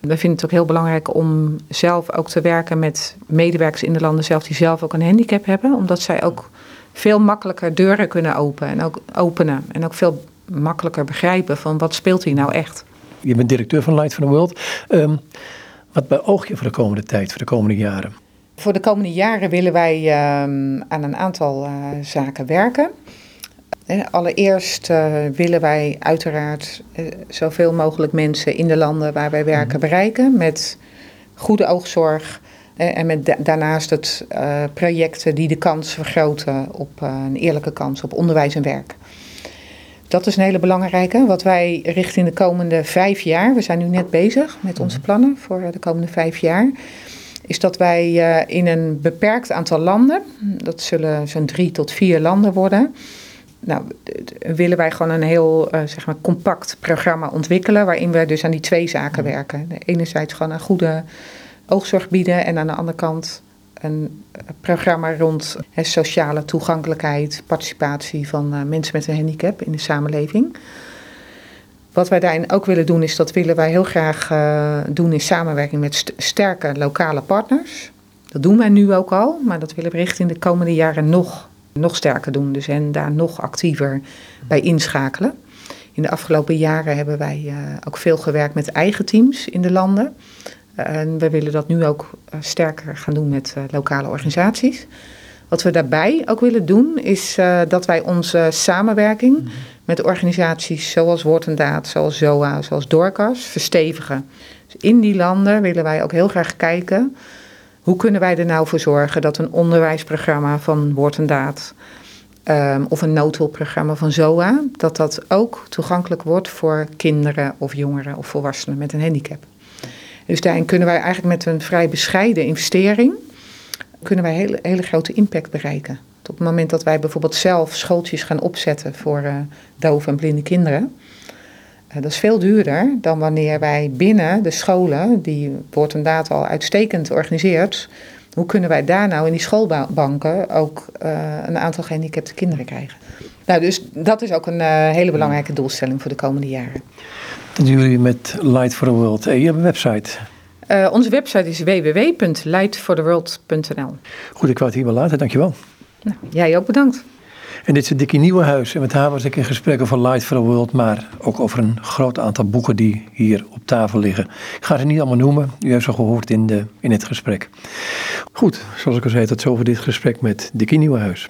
We vinden het ook heel belangrijk om zelf ook te werken met medewerkers in de landen zelf die zelf ook een handicap hebben. Omdat zij ook veel makkelijker deuren kunnen openen en ook openen. En ook veel makkelijker begrijpen van wat speelt hier nou echt. Je bent directeur van Light for the World. Um, Wat beoog je voor de komende tijd, voor de komende jaren? Voor de komende jaren willen wij ehm, aan een aantal uh, zaken werken. Allereerst uh, willen wij uiteraard zoveel mogelijk mensen in de landen waar wij werken bereiken met goede oogzorg. En met da daarnaast het projecten die de kans vergroten op een eerlijke kans op onderwijs en werk. Dat is een hele belangrijke. Wat wij richting de komende vijf jaar, we zijn nu net bezig met onze plannen voor de komende vijf jaar, is dat wij uh, in een beperkt aantal landen, dat zullen zo'n drie tot vier landen worden, nou, willen wij gewoon een heel uh, zeg maar compact programma ontwikkelen, waarin we dus aan die twee zaken werken. Enerzijds gewoon een goede oogzorg bieden en aan de andere kant een programma rond sociale toegankelijkheid, participatie van uh, mensen met een handicap in de samenleving. Wat wij daarin ook willen doen, is dat willen wij heel graag uh, doen in samenwerking met st sterke lokale partners. Dat doen wij nu ook al, maar dat willen we richting de komende jaren nog, nog sterker doen. Dus en daar nog actiever bij inschakelen. In de afgelopen jaren hebben wij uh, ook veel gewerkt met eigen teams in de landen. En we willen dat nu ook uh, sterker gaan doen met uh, lokale organisaties. Wat we daarbij ook willen doen, is uh, dat wij onze samenwerking mm -hmm. met organisaties zoals Woord en Daad, zoals ZOA, zoals Dorcas, verstevigen. Dus in die landen willen wij ook heel graag kijken, hoe kunnen wij er nou voor zorgen dat een onderwijsprogramma van Woord en Daad um, of een noodhulpprogramma van ZOA, dat dat ook toegankelijk wordt voor kinderen of jongeren of volwassenen met een handicap. Dus daarin kunnen wij eigenlijk met een vrij bescheiden investering, kunnen wij hele, hele grote impact bereiken. Op het moment dat wij bijvoorbeeld zelf schooltjes gaan opzetten voor uh, dove en blinde kinderen, uh, dat is veel duurder dan wanneer wij binnen de scholen, die wordt inderdaad al uitstekend organiseert, hoe kunnen wij daar nou in die schoolbanken ook uh, een aantal gehandicapte kinderen krijgen? Nou, dus dat is ook een hele belangrijke doelstelling voor de komende jaren. Dat doen jullie met Light for the World. Hey, je hebt een website. Uh, onze website is www.lightfortheworld.nl. Goed, ik wou het hier wel laten. Dankjewel. Nou, jij ook bedankt. En dit is Dikkie Nieuwenhuis. En met haar was ik in gesprek over Light for the World, maar ook over een groot aantal boeken die hier op tafel liggen. Ik ga ze niet allemaal noemen, u heeft ze gehoord in, de, in het gesprek. Goed, zoals ik al zei, tot zover dit gesprek met Dikkie Nieuwenhuis.